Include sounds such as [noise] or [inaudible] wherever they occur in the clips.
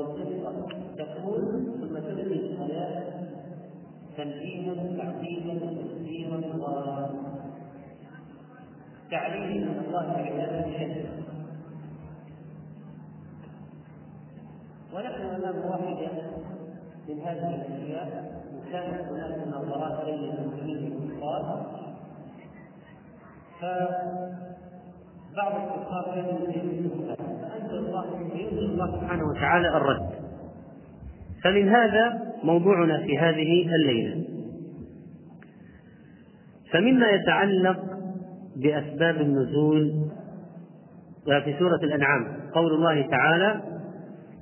القصة تقول ثم تبني الآيات تنبيها تعظيما تسليما وتعليم من الله عباده شيئا ونحن أمام واحدة من هذه الأشياء وكانت هناك مناظرات بين المسلمين والكفار. فبعض الكفار كانوا يريدون فانزل الله الله سبحانه وتعالى الرد. فمن هذا موضوعنا في هذه الليلة. فمما يتعلق بأسباب النزول في سورة الأنعام قول الله تعالى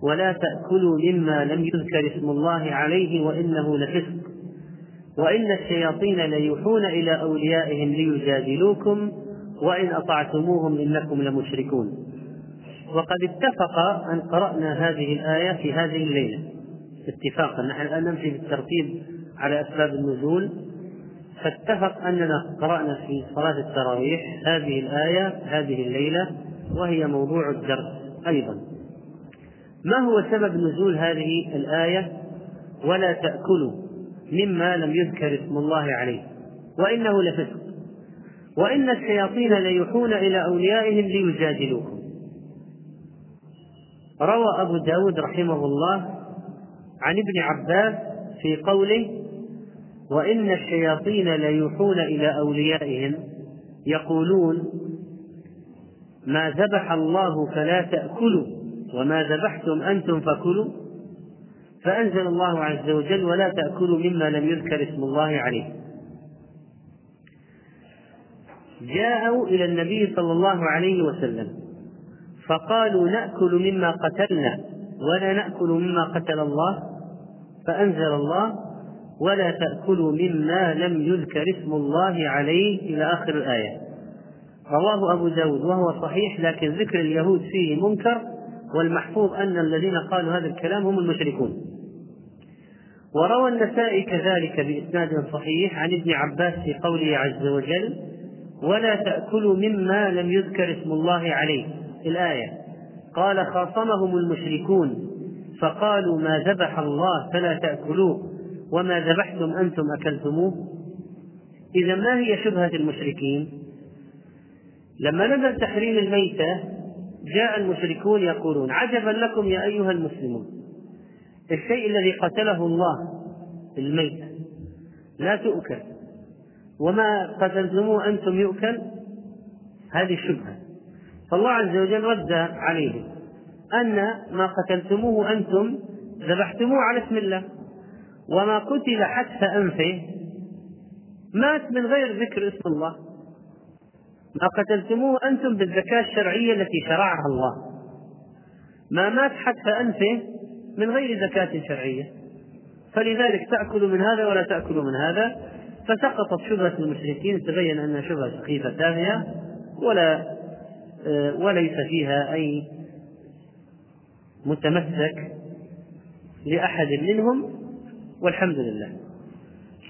ولا تأكلوا مما لم يذكر اسم الله عليه وإنه لفسق وإن الشياطين ليوحون إلى أوليائهم ليجادلوكم وإن أطعتموهم إنكم لمشركون. وقد اتفق أن قرأنا هذه الآية في هذه الليلة. اتفاقا. نحن الآن نمشي بالترتيب على أسباب النزول. فاتفق أننا قرأنا في صلاة التراويح هذه الآية هذه الليلة وهي موضوع الدرس أيضا. ما هو سبب نزول هذه الآية؟ ولا تأكلوا مما لم يذكر اسم الله عليه. وإنه لفسق. وإن الشياطين ليوحون إلى أوليائهم ليجادلوكم. روى أبو داود رحمه الله عن ابن عباس في قوله وإن الشياطين ليوحون إلى أوليائهم. يقولون ما ذبح الله فلا تأكلوا وما ذبحتم أنتم فكلوا. فأنزل الله عز وجل ولا تأكلوا مما لم يذكر اسم الله عليه. جاءوا إلى النبي صلى الله عليه وسلم فقالوا نأكل مما قتلنا ولا نأكل مما قتل الله فأنزل الله ولا تأكلوا مما لم يذكر اسم الله عليه إلى آخر الآية. رواه أبو داود وهو صحيح لكن ذكر اليهود فيه منكر والمحفوظ أن الذين قالوا هذا الكلام هم المشركون. وروى النسائي كذلك بإسناد صحيح عن ابن عباس في قوله عز وجل ولا تأكلوا مما لم يذكر اسم الله عليه. الآية قال خاصمهم المشركون فقالوا ما ذبح الله فلا تأكلوه وما ذبحتم أنتم أكلتموه. إذا ما هي شبهة المشركين؟ لما نزل تحريم الميتة جاء المشركون يقولون عجبا لكم يا أيها المسلمون الشيء الذي قتله الله الميتة لا تؤكل. وما قتلتموه أنتم يؤكل هذه الشبهة. فالله عز وجل رد عليهم أن ما قتلتموه أنتم ذبحتموه على اسم الله وما قتل حتف أنفه مات من غير ذكر اسم الله. ما قتلتموه أنتم بالزكاة الشرعية التي شرعها الله. ما مات حتف أنفه من غير زكاة شرعية. فلذلك تأكل من هذا ولا تأكل من هذا. فسقطت شبهة المشركين تبين أنها شبهة سخيفة تافهة ولا آه، وليس فيها أي متمسك لأحد منهم والحمد لله.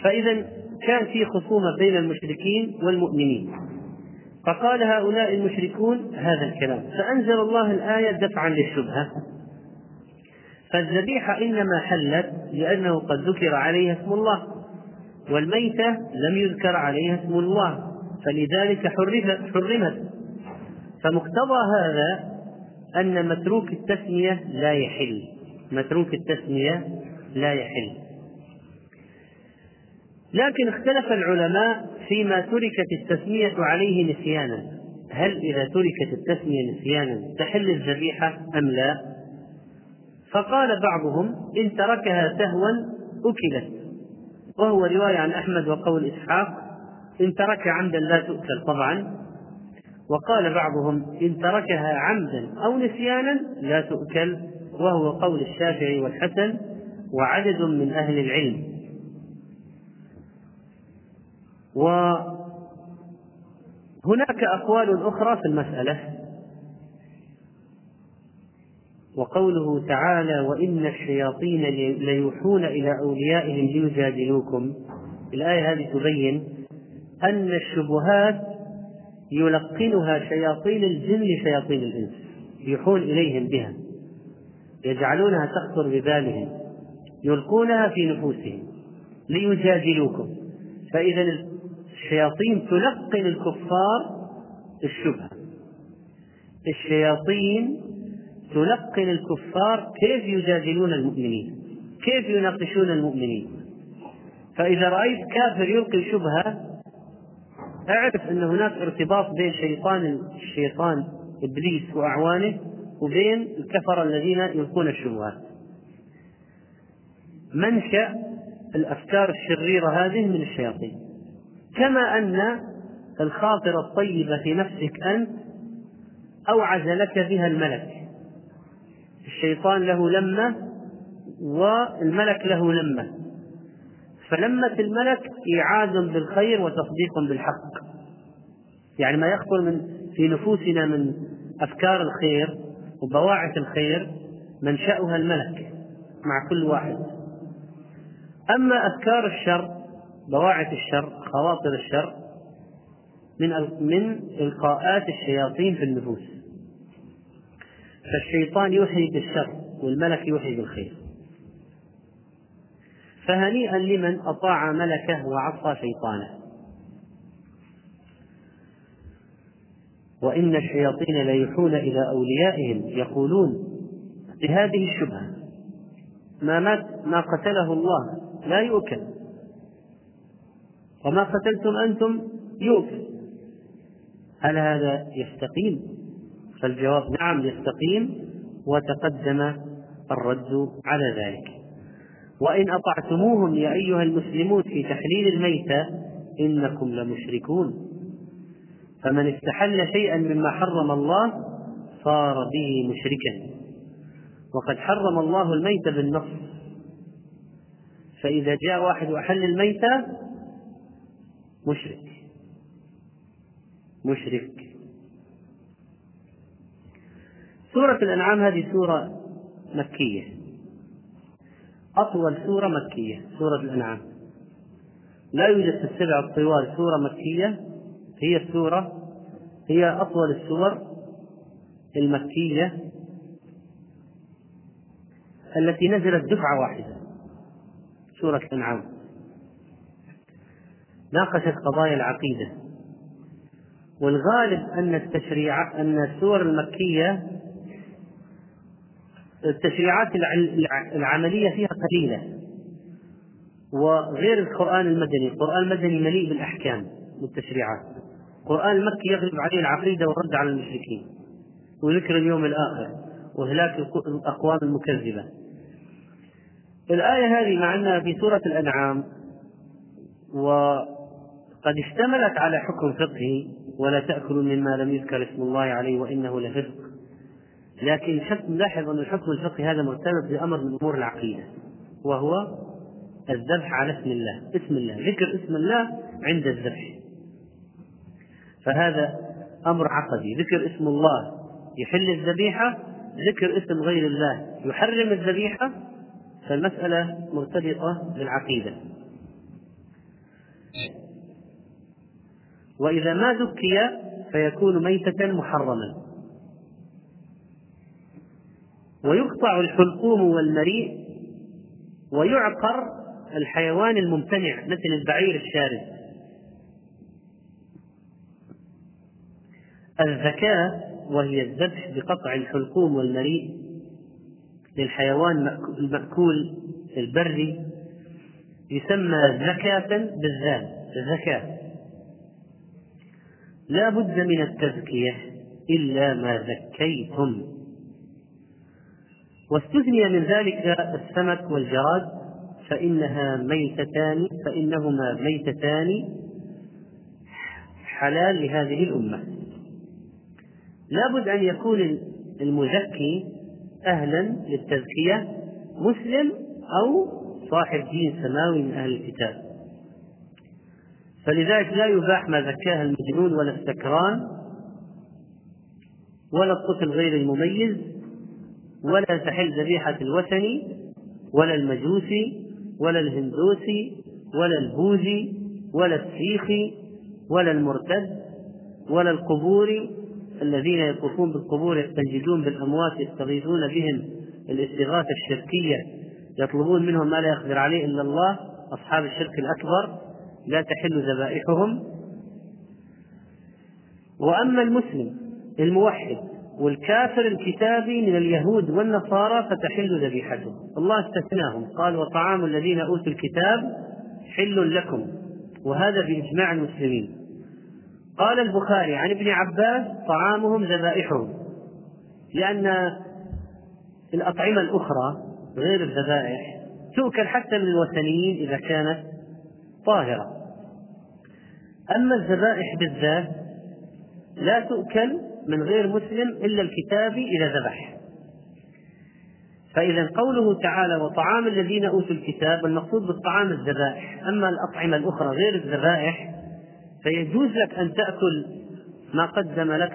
فإذا كان في خصومة بين المشركين والمؤمنين. فقال هؤلاء المشركون هذا الكلام فأنزل الله الآية دفعا للشبهة. فالذبيحة إنما حلت لأنه قد ذكر عليها اسم الله. والميتة لم يذكر عليها اسم الله فلذلك حرمت. فمقتضى هذا أن متروك التسمية لا يحل. متروك التسمية لا يحل. لكن اختلف العلماء فيما تركت التسمية عليه نسيانا. هل إذا تركت التسمية نسيانا تحل الذبيحة أم لا؟ فقال بعضهم إن تركها سهوا أكلت. وهو رواية عن أحمد وقول إسحاق إن ترك عمدا لا تؤكل طبعا. وقال بعضهم إن تركها عمدا أو نسيانا لا تؤكل وهو قول الشافعي والحسن وعدد من أهل العلم. وهناك أقوال أخرى في المسألة. وقوله تعالى وإن الشياطين ليوحون إلى أوليائهم ليجادلوكم. الآية هذه تبين أن الشبهات يلقنها شياطين الجن لشياطين الإنس يوحون إليهم بها يجعلونها تخطر ببالهم يلقونها في نفوسهم ليجادلوكم. فإذا الشياطين تلقن الكفار الشبهة. الشياطين تلقن الكفار كيف يجادلون المؤمنين؟ كيف يناقشون المؤمنين؟ فإذا رأيت كافر يلقي شبهة أعرف أن هناك ارتباط بين شيطان الشيطان إبليس وأعوانه وبين الكفر الذين يلقون الشبهات منشأ الأفكار الشريرة هذه من الشياطين. كما أن الخاطر الطيبة في نفسك أنت أوعز لك بها الملك. الشيطان له لمة والملك له لمة. فلمة الملك إيعاد بالخير وتصديق بالحق. يعني ما يخطر من في نفوسنا من أفكار الخير وبواعث الخير منشأها الملك مع كل واحد. أما أفكار الشر بواعث الشر خواطر الشر من من إلقاءات الشياطين في النفوس. فالشيطان يوحي بالشر والملك يوحي بالخير. فهنيئا لمن أطاع ملكه وعصى شيطانه. وإن الشياطين ليوحون إلى أوليائهم يقولون بهذه الشبهة ما مات ما قتله الله لا يؤكل. وما قتلتم أنتم يؤكل. هل هذا يستقيم؟ فالجواب نعم يستقيم وتقدم الرد على ذلك. وإن أطعتموهم يا أيها المسلمون في تحليل الميتة إنكم لمشركون. فمن استحل شيئا مما حرم الله صار به مشركا. وقد حرم الله الميت بالنص. فإذا جاء واحد وأحل الميتة مشرك. مشرك. سورة الأنعام هذه سورة مكية. أطول سورة مكية سورة الأنعام. لا يوجد في السبع الطوال سورة مكية هي السورة هي أطول السور المكية التي نزلت دفعة واحدة سورة الأنعام. ناقشت قضايا العقيدة. والغالب أن التشريع أن السور المكية التشريعات العملية فيها قليلة وغير القرآن المدني، القرآن المدني مليء بالأحكام والتشريعات. القرآن المكي يغلب عليه العقيدة والرد على المشركين وذكر اليوم الآخر وهلاك الأقوام المكذبة. الآية هذه مع أنها في سورة الأنعام وقد اشتملت على حكم فقهي ولا تأكلوا مما لم يذكر اسم الله عليه وإنه لفسق لكن نلاحظ أن الحكم الفقهي هذا مرتبط بأمر من أمور العقيدة وهو الذبح على اسم الله اسم الله ذكر اسم الله عند الذبح. فهذا أمر عقدي ذكر اسم الله يحل الذبيحة ذكر اسم غير الله يحرم الذبيحة فالمسألة مرتبطة بالعقيدة. وإذا ما ذكي فيكون ميتة محرما ويقطع الحلقوم والمريء ويعقر الحيوان الممتنع مثل البعير الشارد. الذكاة وهي الذبح بقطع الحلقوم والمريء للحيوان المأكول البري يسمى زكاة بالذال زكاة لا بد من التزكية إلا ما زكيتم واستثني من ذلك السمك والجراد فإنها ميتتان فإنهما ميتتان حلال لهذه الأمة. لابد أن يكون المزكي أهلا للتزكية مسلم أو صاحب دين سماوي من أهل الكتاب. فلذلك لا يباح ما زكاها المجنون ولا السكران ولا الطفل غير المميز. ولا تحل ذبيحة الوثني ولا المجوسي ولا الهندوسي ولا البوذي ولا السيخي ولا المرتد ولا القبوري الذين يطوفون بالقبور يستنجدون بالأموات يستغيثون بهم الاستغاثة الشركية يطلبون منهم ما لا يقدر عليه إلا الله أصحاب الشرك الأكبر لا تحل ذبائحهم. وأما المسلم الموحد والكافر الكتابي من اليهود والنصارى فتحل ذبيحته الله استثناهم. قال وطعام الذين أوتوا الكتاب حل لكم وهذا بإجماع المسلمين. قال البخاري عن ابن عباس طعامهم ذبائحهم لأن الأطعمة الأخرى غير الذبائح تؤكل حتى من الوثنيين إذا كانت طاهرة. أما الذبائح بالذات لا تؤكل من غير مسلم إلا الكتابي إذا ذبح. فإذا قوله تعالى وطعام الذين أوتوا الكتاب والمقصود بالطعام الذبائح. أما الأطعمة الأخرى غير الذبائح فيجوز لك أن تأكل ما قدم لك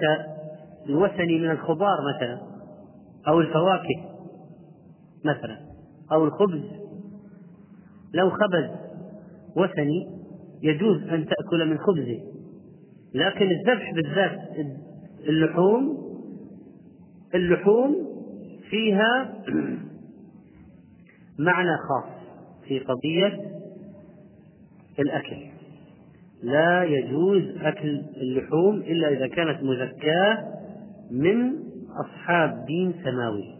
الوثني من الخضار مثلا أو الفواكه مثلا أو الخبز. لو خبز وثني يجوز أن تأكل من خبزه. لكن الذبح بالذات اللحوم اللحوم فيها [clears throat] معنى خاص في قضية الأكل. لا يجوز أكل اللحوم إلا إذا كانت مزكاة من أصحاب دين سماوي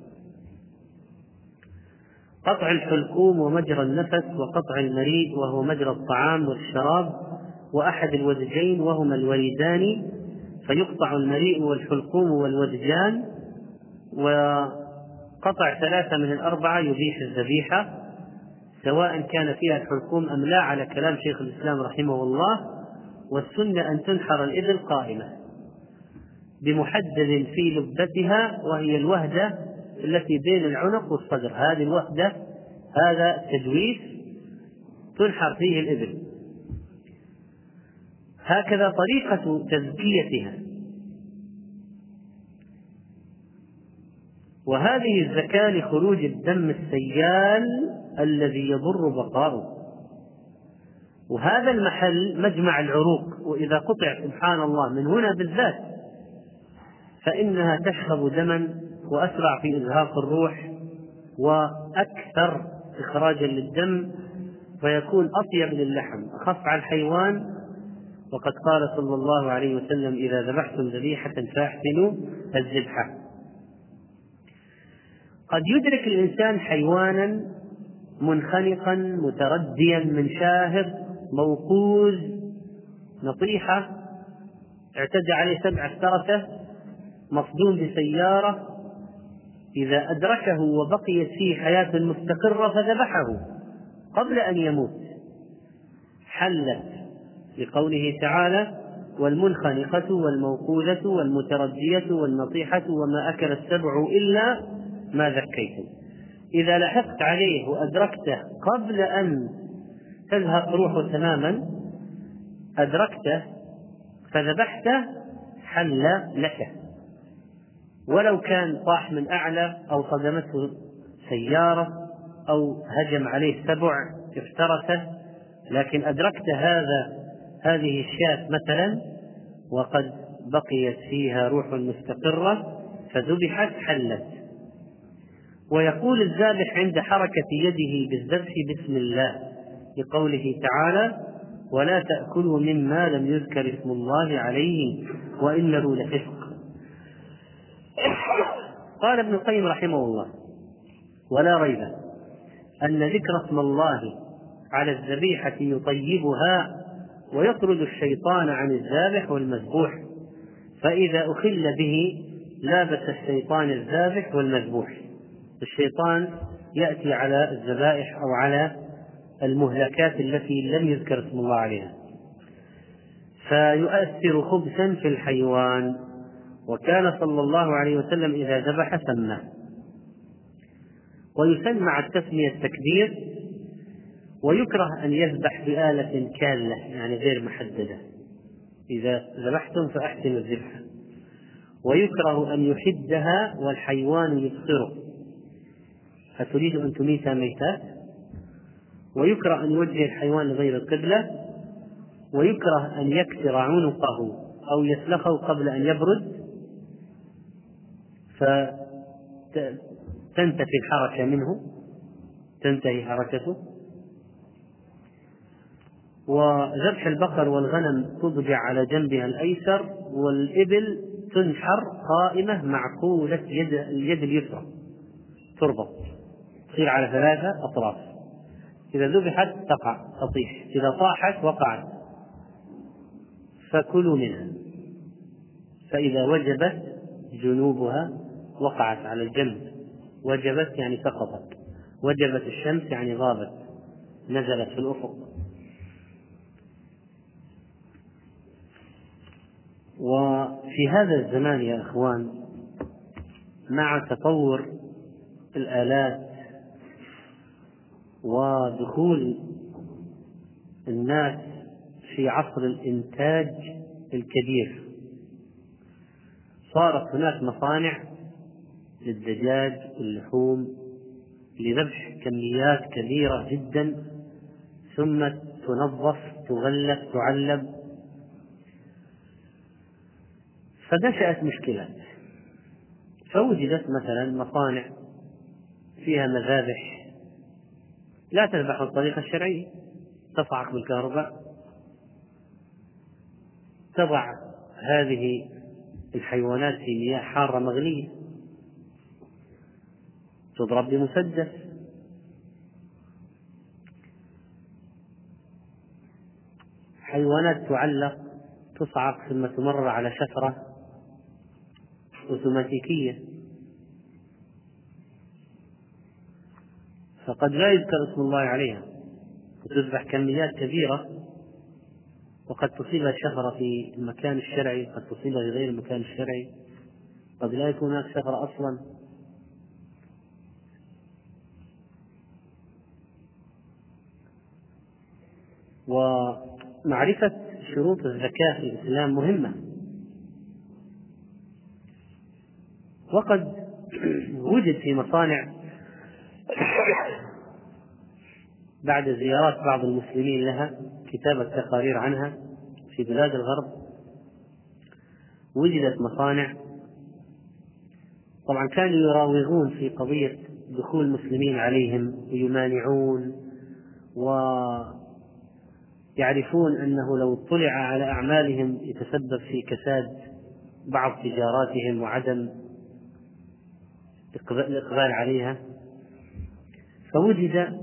قطع الحلقوم ومجرى النفس وقطع المريء وهو مجرى الطعام والشراب وأحد الوزجين وهما الوريدان فيقطع المريء والحلقوم والودجان وقطع ثلاثة من الأربعة يبيح الذبيحة سواء كان فيها الحلقوم أم لا على كلام شيخ الإسلام رحمه الله والسنة أن تنحر الإبل قائمة. بمحدد في لبتها وهي الوهدة التي بين العنق والصدر. هذه الوهدة هذا تجويف تنحر فيه الإبل. هكذا طريقة تزكيتها. وهذه الزكاة لخروج الدم السيال الذي يضر بقاؤه. وهذا المحل مجمع العروق وإذا قطع سبحان الله من هنا بالذات فإنها تشرب دما وأسرع في إزهاق الروح وأكثر إخراجا للدم فيكون أطيب للحم أخف على الحيوان وقد قال صلى الله عليه وسلم إذا ذبحتم ذبيحة فأحسنوا الذبحة قد يدرك الإنسان حيوانا منخنقا مترديا من شاهق موقوز نطيحة اعتدى عليه سبع افترسه مصدوم بسيارة إذا أدركه وبقيت فيه حياة مستقرة فذبحه قبل أن يموت. حلت. لقوله تعالى والمنخنقة والموقوذة والمتردية والنطيحة وما أكل السبع إلا ما ذكيتم. إذا لحقت عليه وأدركته قبل أن تذهب روحه تماما أدركته فذبحته حل لك. ولو كان طاح من أعلى أو صدمته سيارة أو هجم عليه سبع افترسه لكن أدركت هذا هذه الشاة مثلا وقد بقيت فيها روح مستقرة فذبحت حلت. ويقول الذابح عند حركة يده بالذبح بسم الله لقوله تعالى ولا تأكلوا مما لم يذكر اسم الله عليه وإنه لفسق. قال ابن القيم رحمه الله ولا ريب أن ذكر اسم الله على الذبيحة يطيبها ويطرد الشيطان عن الذابح والمذبوح. فإذا أخل به لابس الشيطان الذابح والمذبوح. الشيطان يأتي على الذبائح أو على المهلكات التي لم يذكر اسم الله عليها. فيؤثر خبثا في الحيوان. وكان صلى الله عليه وسلم إذا ذبح سمى ويسمى التسمية التكبير ويكره أن يذبح بآلة كالة يعني غير محددة. إذا ذبحتم فأحسنوا الذبح. ويكره أن يحدها والحيوان يبصره. فتريد أن تميت ميتات؟ ويكره أن يوجه الحيوان لغير القبلة. ويكره أن يكسر عنقه أو يسلخه قبل أن يبرد. فتحرم تنتفي الحركة منه. تنتهي حركته. وذبح البقر والغنم تضجع على جنبها الأيسر والإبل تنحر قائمة معقولة يد اليد اليسرى. تربط. تصير على ثلاثة أطراف. إذا ذبحت تقع تطيح. إذا طاحت وقعت. فكلوا منها. فإذا وجبت جنوبها وقعت على الجنب. وجبت يعني سقطت. وجبت الشمس يعني غابت. نزلت في الأفق. وفي هذا الزمان يا إخوان مع تطور الآلات ودخول الناس في عصر الإنتاج الكبير صارت هناك مصانع للدجاج واللحوم لذبح كميات كبيرة جدا ثم تنظف تغلف تعلب فنشأت مشكلات فوجدت مثلا مصانع فيها مذابح لا تذبح بالطريقة الشرعية تصعق بالكهرباء. تضع هذه الحيوانات في مياه حارة مغلية. تضرب بمسدس. حيوانات تعلق تصعق ثم تمرر على شفرة. أوتوماتيكية. فقد لا يذكر اسم الله عليها. وتذبح كميات كبيرة. وقد تصيبها الشفرة في المكان الشرعي قد تصيبها في غير المكان الشرعي. قد لا يكون هناك شفرة أصلا. ومعرفة شروط الزكاة في الإسلام مهمة. وقد وجد في مصانع بعد زيارات بعض المسلمين لها كتابة تقارير عنها في بلاد الغرب وجدت مصانع. طبعا كانوا يراوغون في قضية دخول المسلمين عليهم ويمانعون ويعرفون أنه لو اطلع على أعمالهم يتسبب في كساد بعض تجاراتهم وعدم الإقبال عليها فوجد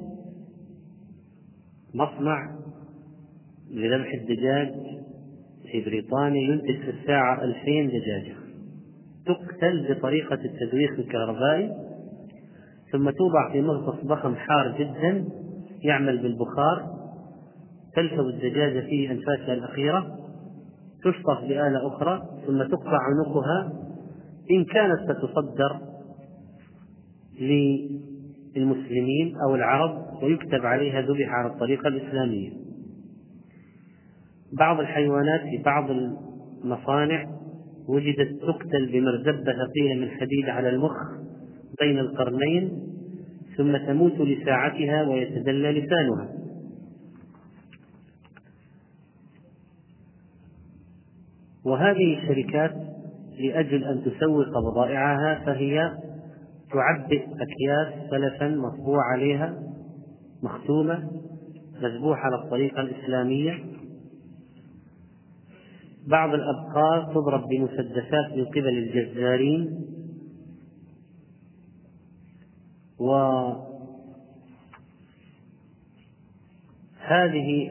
مصنع لذبح الدجاج في بريطانيا ينتج في الساعة ألفين دجاجة. تقتل بطريقة التدويخ الكهربائي ثم توضع في مغطس ضخم حار جدا يعمل بالبخار تلفظ الدجاجة فيه أنفاسها الأخيرة تشطف بآلة أخرى ثم تقطع عنقها. إن كانت ستصدر للمسلمين أو العرب ويكتب عليها ذبح على الطريقة الإسلامية. بعض الحيوانات في بعض المصانع وجدت تقتل بمرزبة ثقيلة من حديد على المخ بين القرنين ثم تموت لساعتها ويتدلى لسانها. وهذه الشركات لأجل أن تسوق بضائعها فهي تعبئ أكياس سلفا مطبوع عليها مختومة مذبوحة على الطريقة الإسلامية. بعض الأبقار تضرب بمسدسات من قبل الجزارين. وهذه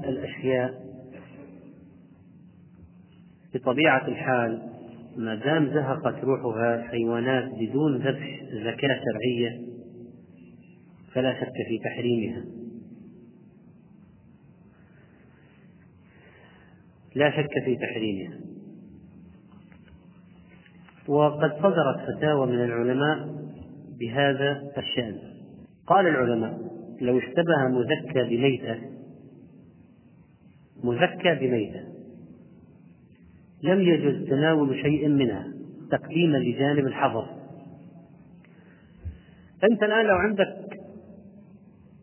الأشياء بطبيعة الحال ما دام زهقت روحها الحيوانات بدون ذبح زكاة شرعية فلا شك في تحريمها. لا شك في تحريمها. وقد صدرت فتاوى من العلماء بهذا الشأن. قال العلماء لو اشتبه مزكى بميتة مزكى بميتة لم يجز تناول شيء منها تقديما لجانب الحظر أنت الآن لو عندك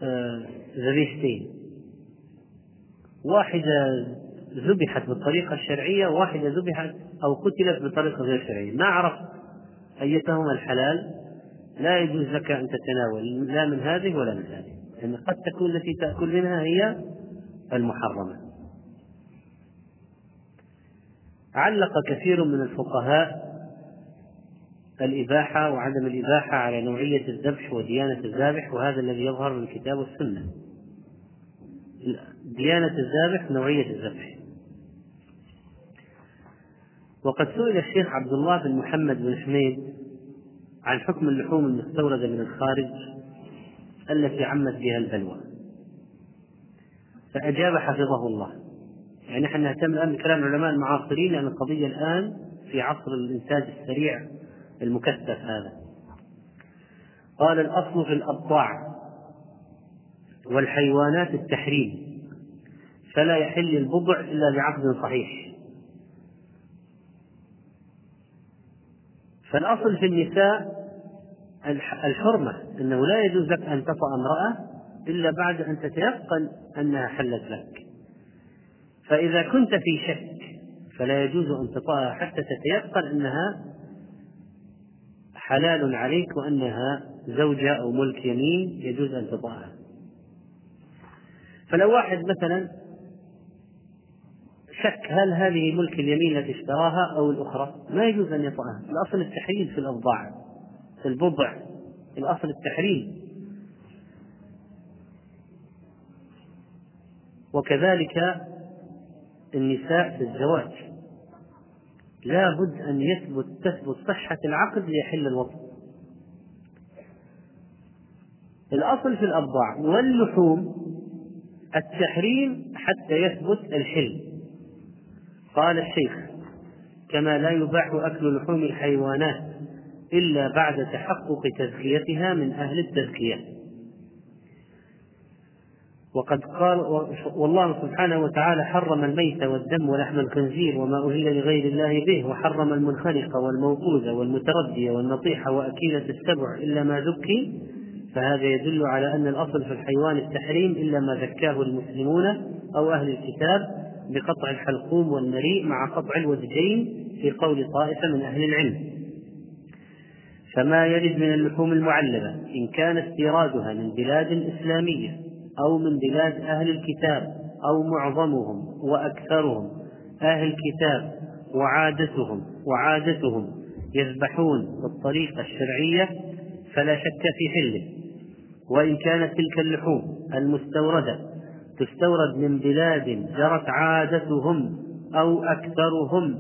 آه، ذبيحتين واحدة ذبحت بالطريقة الشرعية وواحدة ذبحت أو قتلت بطريقة غير شرعية. ما عرفت أيتهما الحلال لا يجوز لك أن تتناول لا من هذه ولا من هذه لأن قد تكون التي تأكل منها هي المحرمة. علق كثير من الفقهاء الإباحة وعدم الإباحة على نوعية الذبح وديانة الذابح وهذا الذي يظهر من الكتاب والسنة ديانة الذابح نوعية الذبح. وقد سئل الشيخ عبد الله بن محمد بن حميد عن حكم اللحوم المستوردة من الخارج التي عمت بها البلوى. فأجاب حفظه الله. يعني نحن نهتم الآن بكلام العلماء المعاصرين لأن القضية الآن في عصر الإنتاج السريع المكثف هذا. قال الأصل في الأبضاع والحيوانات التحريم فلا يحل البضع إلا بعقد صحيح. فالأصل في النساء الحرمة أنه لا يجوز لك أن تطأ امرأة إلا بعد أن تتيقن أنها حلت لك. فإذا كنت في شك فلا يجوز أن تطأها حتى تتيقن أنها حلال عليك وأنها زوجة أو ملك يمين يجوز أن تطأها فلو واحد مثلا شك هل هذه ملك اليمين التي اشتراها أو الأخرى ما يجوز أن يطأها الأصل التحريم في الأبضاع في البضع الأصل التحريم. وكذلك النساء في الزواج. لا بد أن يثبت تثبت صحة العقد ليحل الوطن. الأصل في الأبضاع واللحوم التحريم حتى يثبت الحل قال الشيخ كما لا يباح أكل لحوم الحيوانات إلا بعد تحقق تزكيتها من أهل التزكية. وقد قال والله سبحانه وتعالى حرم الميت والدم ولحم الخنزير وما أهل لغير الله به وحرم المنخنق والموقوذ والمتردية والنطيحة وأكيلة السبع إلا ما ذكي. فهذا يدل على أن الأصل في الحيوان التحريم إلا ما ذكاه المسلمون أو أهل الكتاب بقطع الحلقوم والمريء مع قطع الوجهين في قول طائفة من أهل العلم. فما يرد من اللحوم المعلبة إن كان استيرادها من بلاد إسلامية أو من بلاد أهل الكتاب أو معظمهم وأكثرهم. أهل الكتاب وعادتهم وعادتهم يذبحون بالطريقة الشرعية فلا شك في حله. وإن كانت تلك اللحوم المستوردة تستورد من بلاد جرت عادتهم أو أكثرهم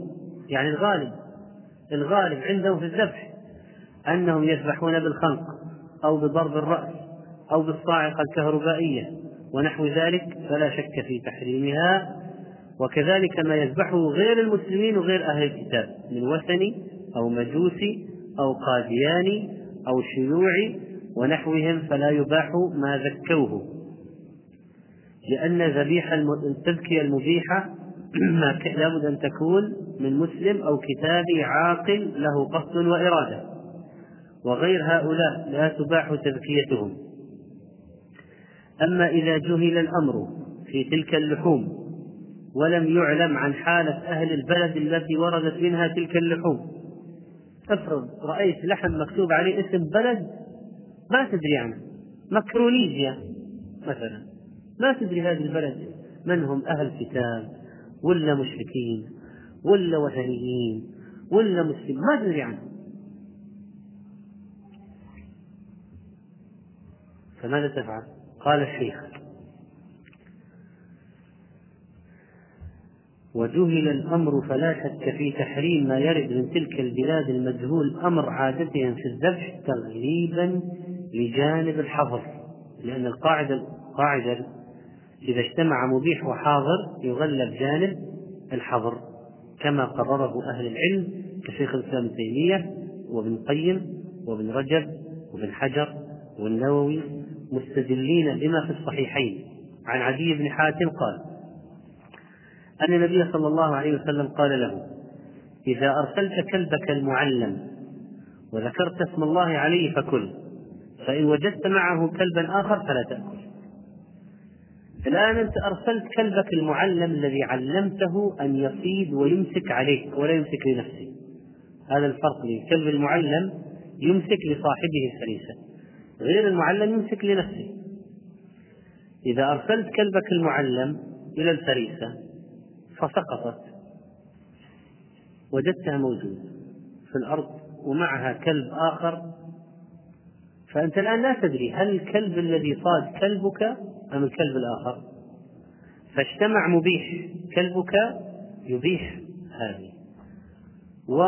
يعني الغالب الغالب عندهم في الذبح أنهم يذبحون بالخنق أو بضرب الرأس. أو بالصاعقة الكهربائية ونحو ذلك فلا شك في تحريمها. وكذلك ما يذبحه غير المسلمين وغير أهل الكتاب من وثني أو مجوسي أو قادياني أو شيوعي ونحوهم فلا يباح ما ذكوه. لأن ذبيحة التذكية المبيحة [clears throat] لابد أن تكون من مسلم أو كتابي عاقل له قصد وإرادة. وغير هؤلاء لا تباح تذكيتهم. أما إذا جهل الأمر في تلك اللحوم ولم يعلم عن حالة أهل البلد التي وردت منها تلك اللحوم. افرض رأيت لحم مكتوب عليه اسم بلد ما تدري عنه. مكرونيزيا مثلا. ما تدري هذه البلد من هم أهل كتاب ولا مشركين ولا وثنيين ولا مسلم ما تدري عنهم فماذا تفعل؟ قال الشيخ وجهل الأمر فلا شك في تحريم ما يرد من تلك البلاد المجهول أمر عادتهم في الذبح تغليبا لجانب الحظر لأن القاعدة القاعدة إذا اجتمع مبيح وحاضر يغلب جانب الحظر كما قرره أهل العلم كشيخ الإسلام ابن تيمية وابن القيم وابن رجب وابن حجر والنووي مستدلين بما في الصحيحين. عن عدي بن حاتم قال أن النبي صلى الله عليه وسلم قال له إذا أرسلت كلبك المعلم وذكرت اسم الله عليه فكل فإن وجدت معه كلبا آخر فلا تأكل. الآن أنت أرسلت كلبك المعلم الذي علمته أن يصيد ويمسك عليك ولا يمسك لنفسه. هذا الفرق بين المعلم يمسك لصاحبه الفريسة. غير المعلم يمسك لنفسه. إذا أرسلت كلبك المعلم إلى الفريسة فسقطت. وجدتها موجودة في الأرض ومعها كلب آخر. فأنت الآن لا تدري هل الكلب الذي صاد كلبك أم الكلب الآخر. فاجتمع مبيح كلبك يبيح هذه. و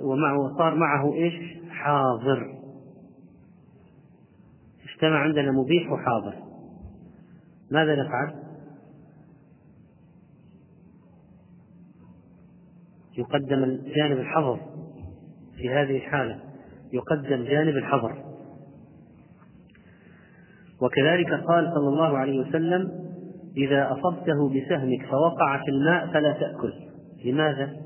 ومعه صار معه إيش؟ حاضر. اجتمع عندنا مبيح وحاضر ماذا نفعل؟ يقدم جانب الحظر في هذه الحالة يقدم جانب الحظر وكذلك قال صلى الله عليه وسلم إذا أصبته بسهمك فوقع في الماء فلا تأكل لماذا؟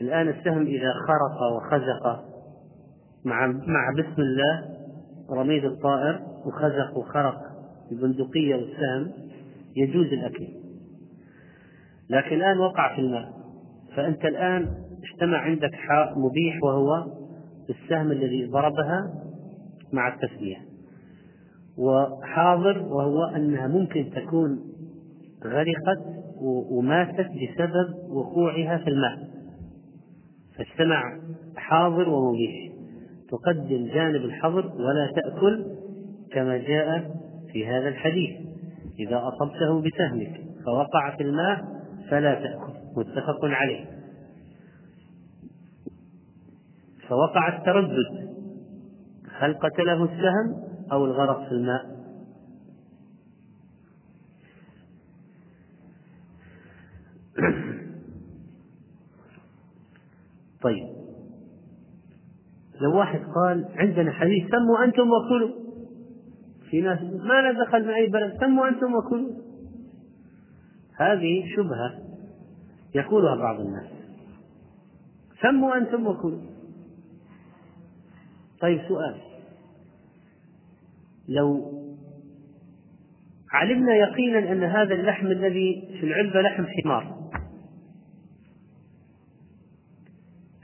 الآن السهم إذا خرق وخزق مع مع بسم الله رميد الطائر وخزق وخرق البندقية والسهم يجوز الأكل. لكن الآن وقع في الماء. فأنت الآن اجتمع عندك مبيح وهو السهم الذي ضربها مع التسمية وحاضر وهو أنها ممكن تكون غرقت وماتت بسبب وقوعها في الماء. فاجتمع حاضر ومبيح. تقدم جانب الحظر ولا تأكل كما جاء في هذا الحديث. إذا أصبته بسهمك فوقع في الماء فلا تأكل. متفق عليه. فوقع التردد. هل قتله السهم أو الغرق في الماء؟ طيب. لو واحد قال عندنا حديث سموا أنتم وكلوا. في ناس ما لنا دخل من أي بلد سموا أنتم وكلوا. هذه شبهة يقولها بعض الناس. سموا أنتم وكلوا. طيب سؤال. لو علمنا يقينا أن هذا اللحم الذي في العلبة لحم حمار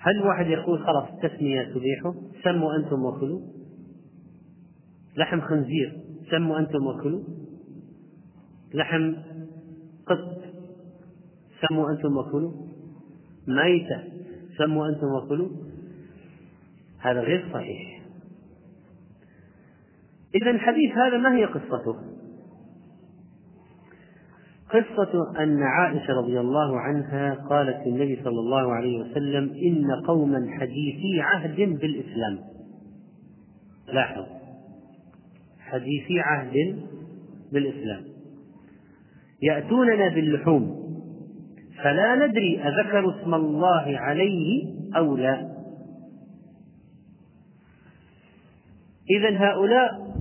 هل واحد يقول خلاص التسمية تبيحه؟ سموا أنتم وكلوا. لحم خنزير سموا أنتم وكلوا. لحم قط سموا أنتم وكلوا. ميتة سموا أنتم وكلوا. هذا غير صحيح. إذا الحديث هذا ما هي قصته؟ قصة أن عائشة رضي الله عنها قالت للنبي صلى الله عليه وسلم إن قوما حديثي عهد بالإسلام. لاحظ. حديثي عهد بالإسلام. يأتوننا باللحوم فلا ندري أذكروا اسم الله عليه أو لا. إذا هؤلاء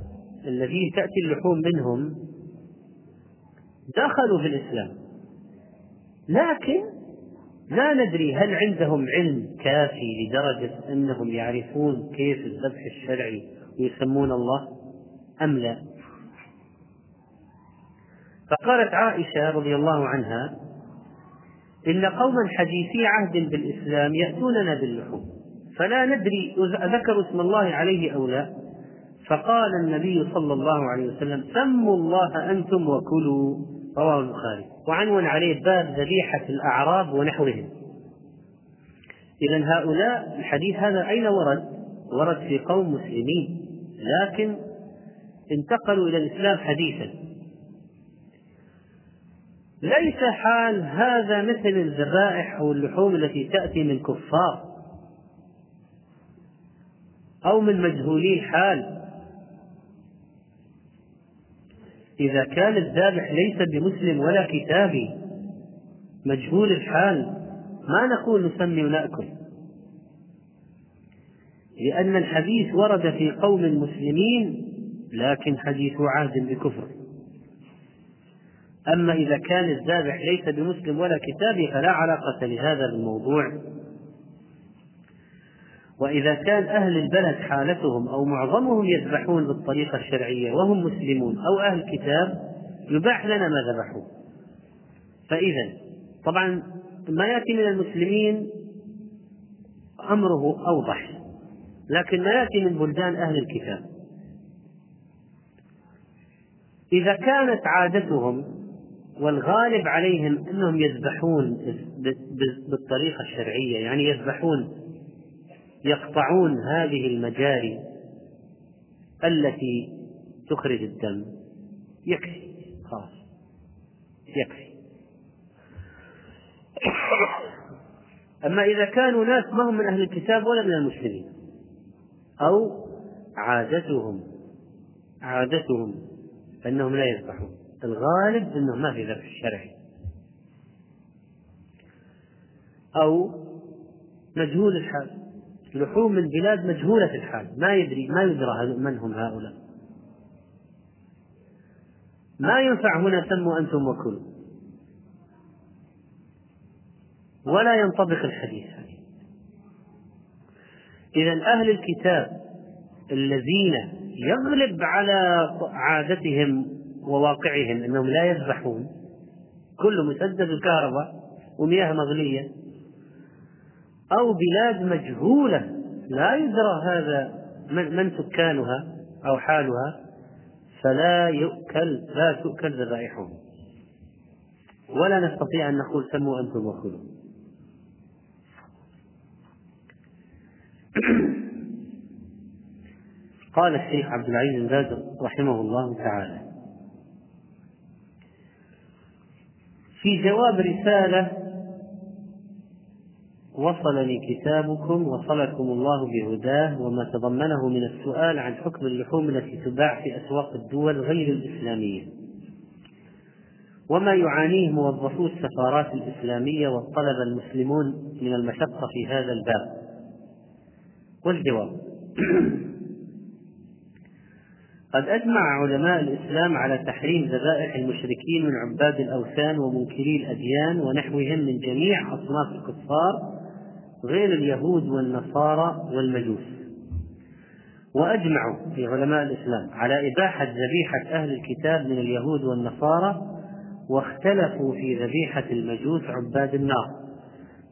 الذين تأتي اللحوم منهم دخلوا في الإسلام. لكن لا ندري هل عندهم علم كافي لدرجة أنهم يعرفون كيف الذبح الشرعي ويسمون الله أم لا. فقالت عائشة رضي الله عنها إن قوما حديثي عهد بالإسلام يأتوننا باللحوم فلا ندري أذكروا اسم الله عليه أو لا. فقال النبي صلى الله عليه وسلم سموا الله أنتم وكلوا. رواه البخاري. وعنون عليه باب ذبيحة الأعراب ونحوهم. إذا هؤلاء الحديث هذا أين ورد؟ ورد في قوم مسلمين. لكن انتقلوا إلى الإسلام حديثا. ليس حال هذا مثل الذبائح أو اللحوم التي تأتي من كفار أو من مجهولي الحال إذا كان الذابح ليس بمسلم ولا كتابي مجهول الحال ما نقول نسمي ونأكل لأن الحديث ورد في قوم مسلمين لكن حديث عهد بكفر. أما إذا كان الذابح ليس بمسلم ولا كتابي فلا علاقة لهذا بالموضوع وإذا كان أهل البلد حالتهم أو معظمهم يذبحون بالطريقة الشرعية وهم مسلمون أو أهل كتاب يباح لنا ما ذبحوا فإذا طبعا ما يأتي من المسلمين أمره أوضح لكن ما يأتي من بلدان أهل الكتاب. إذا كانت عادتهم والغالب عليهم أنهم يذبحون بالطريقة الشرعية يعني يذبحون يقطعون هذه المجاري التي تخرج الدم. يكفي. خلاص. يكفي. [coughs] أما إذا كانوا ناس ما هم من أهل الكتاب ولا من المسلمين أو عادتهم عادتهم أنهم لا يذبحون. الغالب أنهم ما في ذبح شرعي. أو مجهول الحال. لحوم من بلاد مجهولة الحال. ما يدري ما يدرى من هم هؤلاء. ما ينفع هنا سموا أنتم وكلوا ولا ينطبق الحديث. إذا أهل الكتاب الذين يغلب على عادتهم وواقعهم أنهم لا يذبحون كله مسدد الكهرباء ومياه مغلية أو بلاد مجهولة. لا يدرى هذا من, من سكانها أو حالها. فلا يؤكل لا تؤكل ذبائحهم. ولا نستطيع أن نقول سموا أنتم وكلوا [clears throat] قال الشيخ عبد العزيز بن باز رحمه الله تعالى في جواب رسالة وصلني كتابكم وصلكم الله بهداه وما تضمنه من السؤال عن حكم اللحوم التي تباع في أسواق الدول غير الإسلامية. وما يعانيه موظفو السفارات الإسلامية والطلبة المسلمون من المشقة في هذا الباب؟ والجواب [clears throat] قد أجمع علماء الإسلام على تحريم ذبائح المشركين من عباد الأوثان ومنكري الأديان ونحوهم من جميع أصناف الكفار غير اليهود والنصارى والمجوس. وأجمعوا في علماء الإسلام على إباحة ذبيحة أهل الكتاب من اليهود والنصارى واختلفوا في ذبيحة المجوس عباد النار.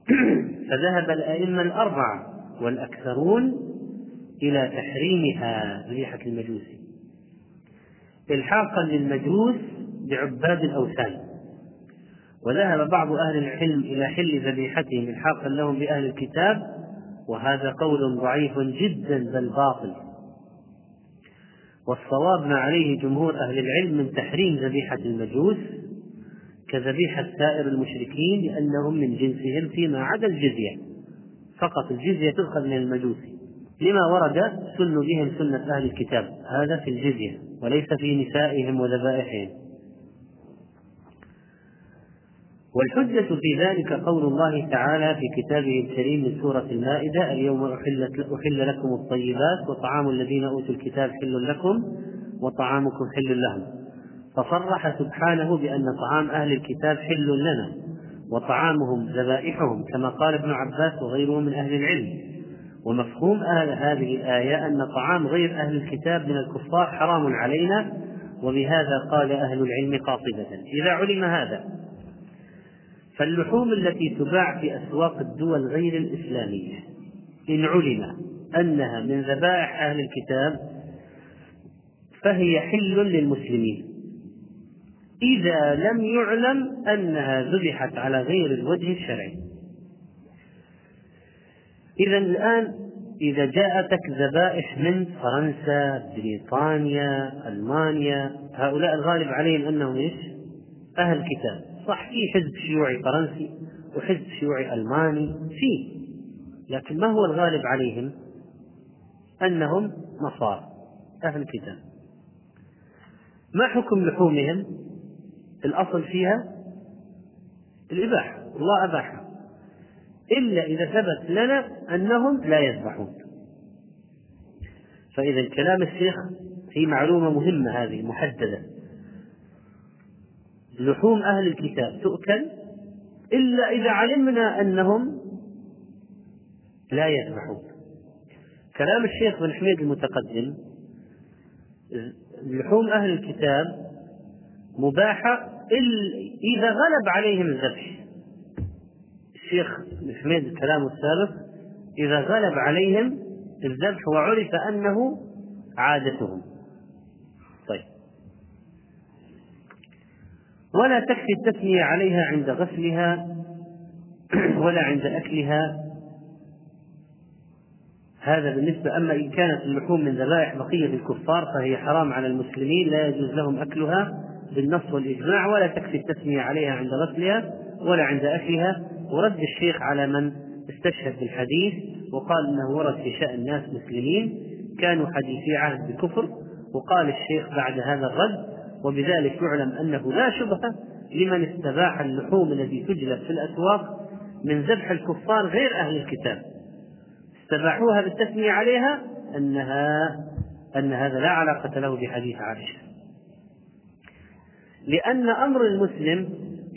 [clears throat] فذهب الأئمة الأربعة والأكثرون إلى تحريمها ذبيحة المجوس. إلحاقا للمجوس بعباد الأوثان. وذهب بعض أهل العلم إلى حل ذبيحتهم إلحاقا لهم بأهل الكتاب وهذا قول ضعيف جدا بل باطل. والصواب ما عليه جمهور أهل العلم من تحريم ذبيحة المجوس كذبيحة سائر المشركين لأنهم من جنسهم فيما عدا الجزية. فقط الجزية تؤخذ من المجوس. لما ورد سن بهم سنة أهل الكتاب هذا في الجزية وليس في نسائهم وذبائحهم. والحجة في ذلك قول الله تعالى في كتابه الكريم من سورة المائدة اليوم أحلت أحل لكم الطيبات وطعام الذين أوتوا الكتاب حل لكم وطعامكم حل لهم. فصرح سبحانه بأن طعام أهل الكتاب حل لنا وطعامهم ذبائحهم كما قال ابن عباس وغيره من أهل العلم. ومفهوم أهل هذه الآية أن طعام غير أهل الكتاب من الكفار حرام علينا وبهذا قال أهل العلم قاطبة. إذا علم هذا فاللحوم التي تباع في أسواق الدول غير الإسلامية إن علم أنها من ذبائح أهل الكتاب فهي حل للمسلمين. إذا لم يعلم أنها ذبحت على غير الوجه الشرعي. إذا الآن إذا جاءتك ذبائح من فرنسا، بريطانيا، ألمانيا، هؤلاء الغالب عليهم أنهم إيش؟ أهل كتاب، صح في حزب شيوعي فرنسي وحزب شيوعي ألماني في لكن ما هو الغالب عليهم؟ أنهم نصارى أهل كتاب. ما حكم لحومهم؟ الأصل فيها الإباحة الله أباحها إلا إذا ثبت لنا أنهم لا يذبحون. فإذا كلام الشيخ في معلومة مهمة هذه محددة. لحوم أهل الكتاب تؤكل إلا إذا علمنا أنهم لا يذبحون. كلام الشيخ بن حميد المتقدم لحوم أهل الكتاب مباحة إذا غلب عليهم الذبح. الشيخ بن حميد كلامه السابق إذا غلب عليهم الذبح وعرف أنه عادتهم طيب ولا تكفي التثنية عليها عند غسلها [clears throat] ولا عند أكلها. هذا بالنسبة أما إن كانت اللحوم من ذبائح بقية الكفار فهي حرام على المسلمين لا يجوز لهم أكلها بالنص والإجماع ولا تكفي التثنية عليها عند غسلها ولا عند أكلها. ورد الشيخ على من استشهد بالحديث وقال إنه ورد في شأن ناس مسلمين كانوا حديثي عهد بكفر وقال الشيخ بعد هذا الرد وبذلك يعلم أنه لا شبهة لمن استباح اللحوم التي تجلب في الأسواق من ذبح الكفار غير أهل الكتاب. استباحوها بالتثنية عليها أنها أن هذا لا علاقة له بحديث عائشة. لأن أمر المسلم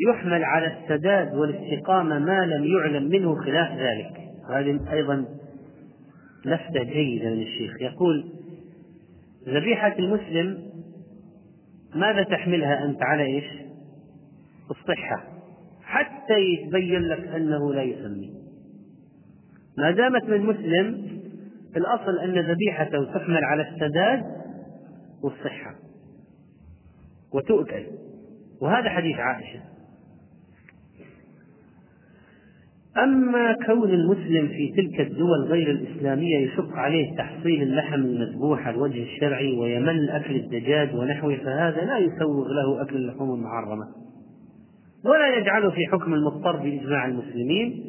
يحمل على السداد والاستقامة ما لم يعلم منه خلاف ذلك. وهذه أيضا لفتة جيدة من الشيخ. يقول ذبيحة المسلم ماذا تحملها أنت على إيش؟ الصحة. حتى يتبين لك أنه لا يسمي. ما دامت من مسلم الأصل أن ذبيحته تحمل على السداد والصحة. وتؤكل. وهذا حديث عائشة. أما كون المسلم في تلك الدول غير الإسلامية يشق عليه تحصيل اللحم المذبوح على الوجه الشرعي ويمل أكل الدجاج ونحوه فهذا لا يسوغ له أكل اللحوم المعرمة ولا يجعله في حكم المضطر بإجماع المسلمين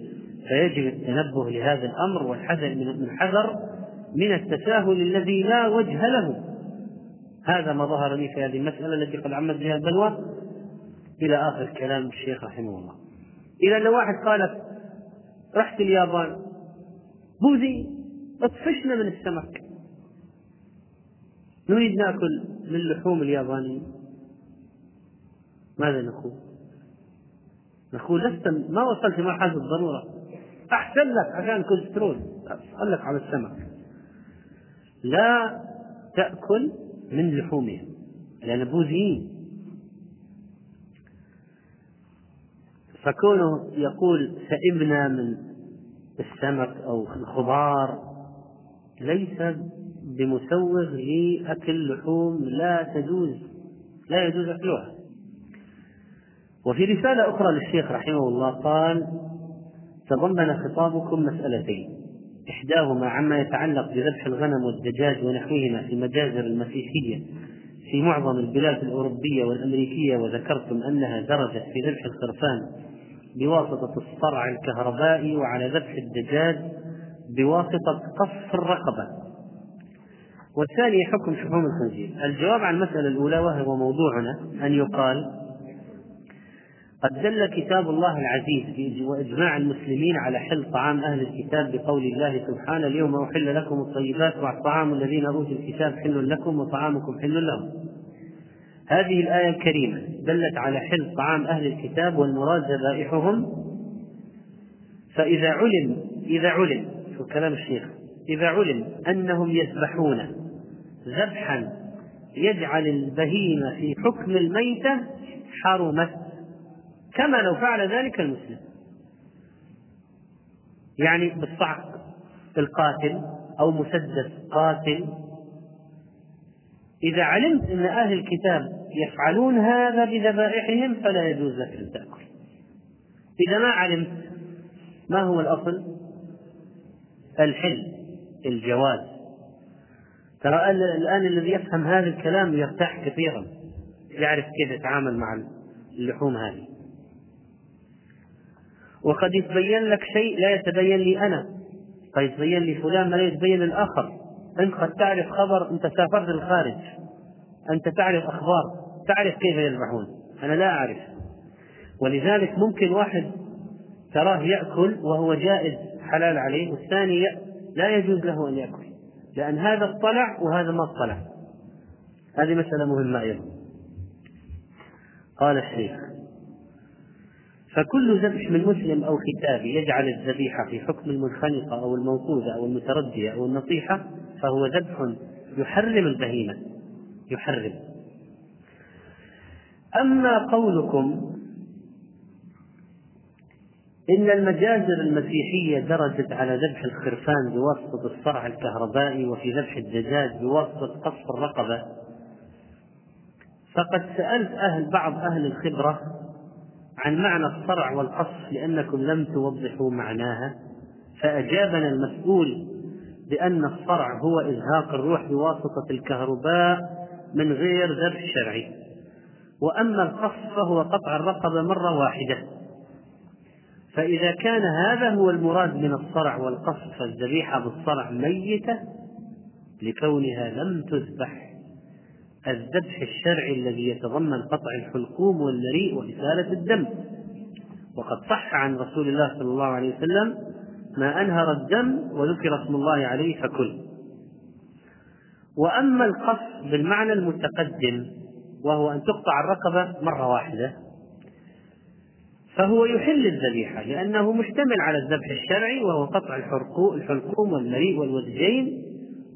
فيجب التنبه لهذا الأمر والحذر من الحذر من التساهل الذي لا وجه له. هذا ما ظهر لي في هذه المسألة التي قد عمت بها البلوى. إلى آخر كلام الشيخ رحمه الله. إذا لو واحد قال رحت اليابان. بوذي اطفشنا من السمك. نريد ناكل من لحوم اليابانيين. ماذا نقول؟ نقول لست ما وصلت مرحلة الضرورة. أحسن لك عشان كوليسترول. لك على السمك. لا تأكل من لحومهم لأن بوذيين فكونه يقول سئمنا من السمك أو الخضار ليس بمسوغ لأكل لحوم لا تجوز لا يجوز أكلها. وفي رسالة أخرى للشيخ رحمه الله قال تضمن خطابكم مسألتين إحداهما عما يتعلق بذبح الغنم والدجاج ونحوهما في المجازر المسيحية في معظم البلاد الأوروبية والأمريكية وذكرتم أنها درجت في ذبح الخرفان بواسطة الصرع الكهربائي وعلى ذبح الدجاج بواسطة قص الرقبة. والثاني حكم شحوم الخنزير. الجواب عن المسألة الأولى وهو موضوعنا أن يقال قد دل كتاب الله العزيز وإجماع المسلمين على حل طعام أهل الكتاب بقول الله سبحانه اليوم أحل لكم الطيبات وطعام الذين أوتوا الكتاب حل لكم وطعامكم حل لهم. هذه الآية الكريمة دلت على حل طعام أهل الكتاب والمراد ذبائحهم. فإذا علم إذا علم شو كلام الشيخ؟ إذا علم أنهم يذبحون ذبحا يجعل البهيمة في حكم الميتة حرمت كما لو فعل ذلك المسلم. يعني بالصعق القاتل أو مسدس قاتل. إذا علمت أن أهل الكتاب يفعلون هذا بذبائحهم فلا يجوز لك أن تأكل. إذا ما علمت ما هو الأصل؟ الحل الجواز. ترى الآن الذي يفهم هذا الكلام يرتاح كثيرا يعرف كيف يتعامل مع اللحوم هذه. وقد يتبين لك شيء لا يتبين لي أنا. قد يتبين لي فلان ما لا يتبين للآخر. أنت قد تعرف خبر أنت سافرت للخارج. أنت تعرف أخبار تعرف كيف يذبحون. أنا لا أعرف. ولذلك ممكن واحد تراه يأكل وهو جائز حلال عليه والثاني لا يجوز له أن يأكل. لأن هذا اطلع وهذا ما اطلع. هذه مسألة مهمة أيضا. قال الشيخ فكل ذبح من مسلم أو كتابي يجعل الذبيحة في حكم المنخنقة أو الموقوذة أو المتردية أو النصيحة فهو ذبح يحرم البهيمة. يحرم. أما قولكم إن المجازر المسيحية درجت على ذبح الخرفان بواسطة الصرع الكهربائي وفي ذبح الدجاج بواسطة قصف الرقبة فقد سألت أهل بعض أهل الخبرة عن معنى الصرع والقصف لأنكم لم توضحوا معناها فأجابنا المسؤول بأن الصرع هو إزهاق الروح بواسطة الكهرباء من غير ذبح شرعي. وأما القصف فهو قطع الرقبة مرة واحدة. فإذا كان هذا هو المراد من الصرع والقصف فالذبيحة بالصرع ميتة لكونها لم تذبح. الذبح الشرعي الذي يتضمن قطع الحلقوم والمريء وإسالة الدم. وقد صح عن رسول الله صلى الله عليه وسلم ما أنهر الدم وذكر اسم الله عليه فكل. وأما القص بالمعنى المتقدم وهو أن تقطع الرقبة مرة واحدة فهو يحل الذبيحة لأنه مشتمل على الذبح الشرعي وهو قطع الحلقوم والمريء والوجهين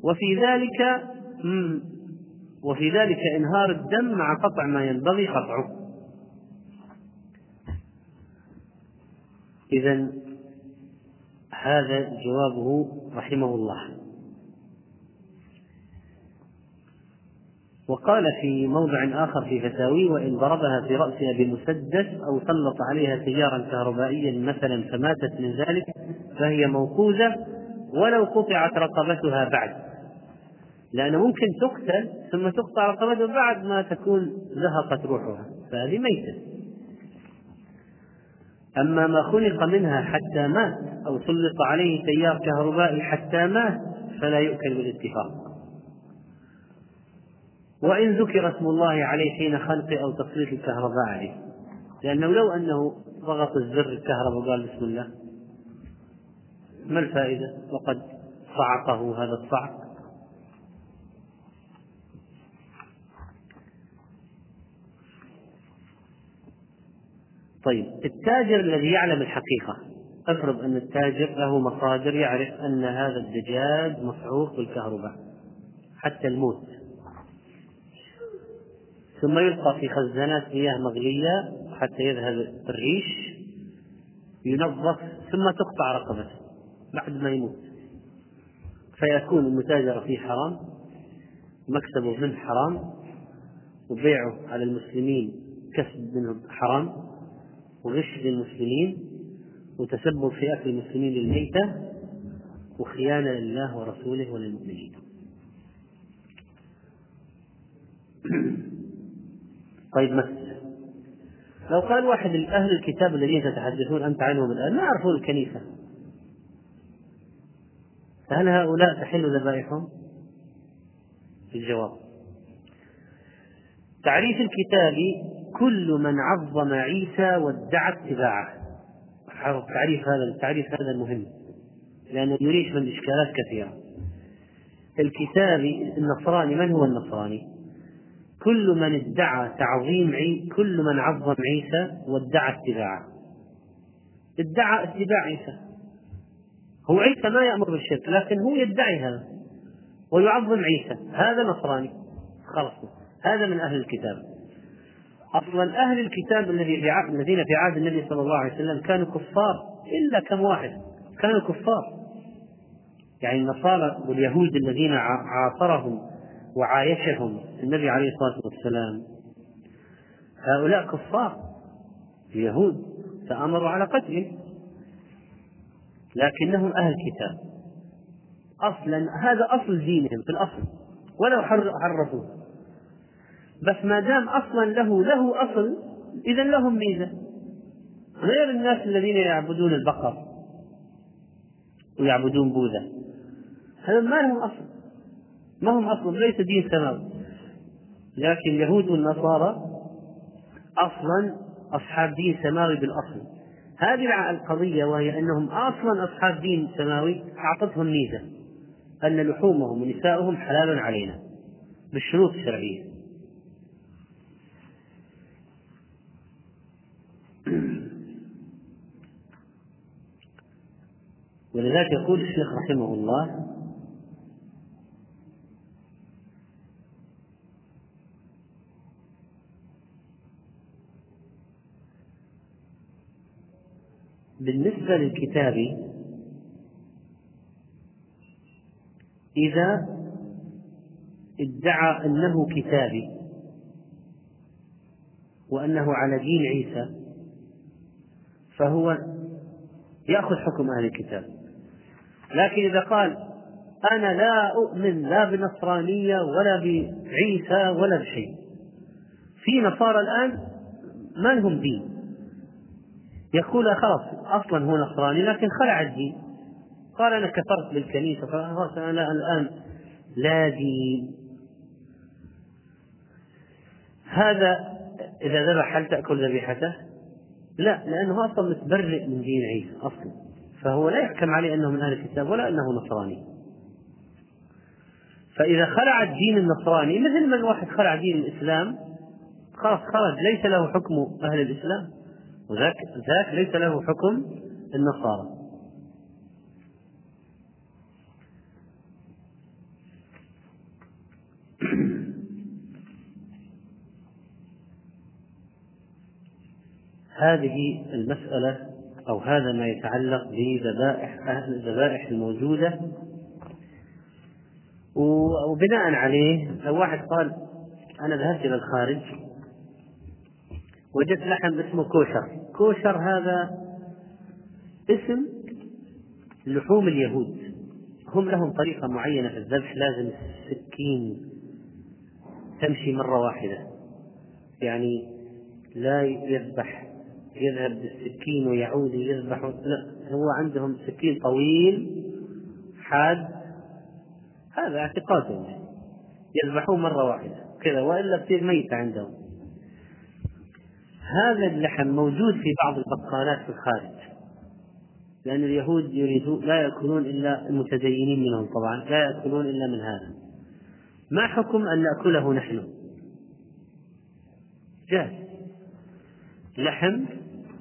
وفي ذلك وفي ذلك إنهار الدم مع قطع ما ينبغي قطعه. إذا هذا جوابه رحمه الله. وقال في موضع آخر في فتاوي وإن ضربها في رأسها بمسدس أو سلط عليها تيارا كهربائيا مثلا فماتت من ذلك فهي موقوذة ولو قطعت رقبتها بعد. لأنه ممكن تقتل ثم تقطع رقبتها بعد ما تكون زهقت روحها فهذه ميتة. أما ما خلق منها حتى مات أو سلط عليه تيار كهربائي حتى مات فلا يؤكل بالاتفاق. وإن ذكر اسم الله عليه حين خلقه أو تسليط الكهرباء عليه. لأنه لو أنه ضغط الزر الكهرباء وقال بسم الله ما الفائدة؟ وقد صعقه هذا الصعق. طيب التاجر الذي يعلم الحقيقة. افرض أن التاجر له مصادر يعرف أن هذا الدجاج مصعوق بالكهرباء حتى الموت. ثم يلقى في خزانات مياه مغلية حتى يذهب الريش ينظف ثم تقطع رقبته بعد ما يموت. فيكون المتاجرة فيه حرام مكسبه منه حرام وبيعه على المسلمين كسب منه حرام وغش للمسلمين وتسبب في أكل المسلمين للميتة وخيانة لله ورسوله وللمؤمنين. [clears throat] طيب مسألة لو قال واحد من أهل الكتاب الذين تتحدثون أنت عنهم الآن ما يعرفون الكنيسة. فهل هؤلاء تحل ذبائحهم؟ الجواب. تعريف الكتاب كل من عظم عيسى وادعى اتباعه. تعريف هذا التعريف هذا مهم لأنه يريش من إشكالات كثيرة. الكتاب النصراني من هو النصراني؟ كل من ادعى تعظيم عيسى كل من عظم عيسى وادعى اتباعه. ادعى اتباع عيسى. هو عيسى ما يأمر بالشرك لكن هو يدعي هذا ويعظم عيسى. هذا نصراني. خلاص. هذا من أهل الكتاب. أصلا أهل الكتاب الذي في الذين في عهد النبي صلى الله عليه وسلم كانوا كفار إلا كم واحد. كانوا كفار. يعني النصارى واليهود الذين عاصرهم وعايشهم. النبي عليه الصلاة والسلام هؤلاء كفار اليهود فأمروا على قتلهم لكنهم أهل كتاب. أصلا هذا أصل دينهم في الأصل ولو حرفوه. بس ما دام أصلا له له أصل إذا لهم ميزة. غير الناس الذين يعبدون البقر ويعبدون بوذا هذا ما لهم أصل. ما هم أصلا؟ ليس دين سماوي لكن اليهود والنصارى أصلا أصحاب دين سماوي بالأصل. هذه القضية وهي أنهم أصلا أصحاب دين سماوي أعطتهم ميزة. أن لحومهم ونساؤهم حلال علينا بالشروط الشرعية. ولذلك يقول الشيخ رحمه الله بالنسبة للكتاب إذا ادعى أنه كتابي وأنه على دين عيسى فهو يأخذ حكم أهل الكتاب. لكن إذا قال أنا لا أؤمن لا بنصرانية ولا بعيسى ولا بشيء في نصارى الآن ما لهم دين. يقول خلاص أصلا هو نصراني لكن خلع الدين. قال أنا كفرت بالكنيسة خلاص أنا الآن لا دين. هذا إذا ذبح هل تأكل ذبيحته؟ لا لأنه أصلا متبرئ من دين عيسى أصلا. فهو لا يحكم عليه أنه من أهل الكتاب ولا أنه نصراني. فإذا خلع الدين النصراني مثل ما الواحد خلع دين الإسلام خلاص خرج ليس له حكم أهل الإسلام. وذاك ذاك ليس له حكم النصارى. هذه المسألة أو هذا ما يتعلق بذبائح الذبائح الموجودة. وبناء عليه لو واحد قال أنا ذهبت إلى الخارج. وجدت لحم اسمه كوشر. كوشر هذا اسم لحوم اليهود. هم لهم طريقة معينة في الذبح لازم السكين تمشي مرة واحدة. يعني لا يذبح يذهب بالسكين ويعود يذبح. لا هو عندهم سكين طويل حاد. هذا اعتقادهم. يذبحون مرة واحدة. كذا وإلا تصير ميتة عندهم. هذا اللحم موجود في بعض البقالات في الخارج. لأن اليهود يريدون لا يأكلون إلا المتدينين منهم طبعا لا يأكلون إلا من هذا. ما حكم أن نأكله نحن؟ جاهز لحم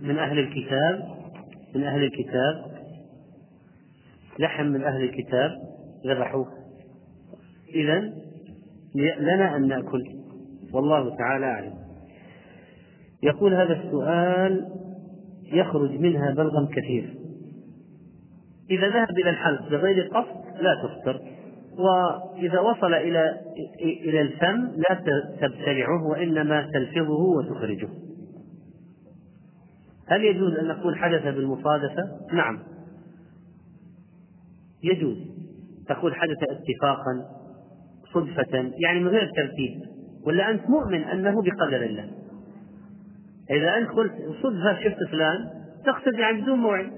من أهل الكتاب من أهل الكتاب. لحم من أهل الكتاب ذبحوه. إذا لنا أن نأكل. والله تعالى أعلم. يقول هذا السؤال يخرج منها بلغم كثير. إذا ذهب إلى الحلق بغير قصد لا تفطر وإذا وصل إلى إلى الفم لا تبتلعه وإنما تلفظه وتخرجه. هل يجوز أن نقول حدث بالمصادفة؟ نعم. يجوز. تقول حدث اتفاقا صدفة يعني من غير ترتيب ولا أنت مؤمن أنه بقدر الله؟ إذا أنت قلت صدفة شفت فلان تقصد يعني بدون موعد.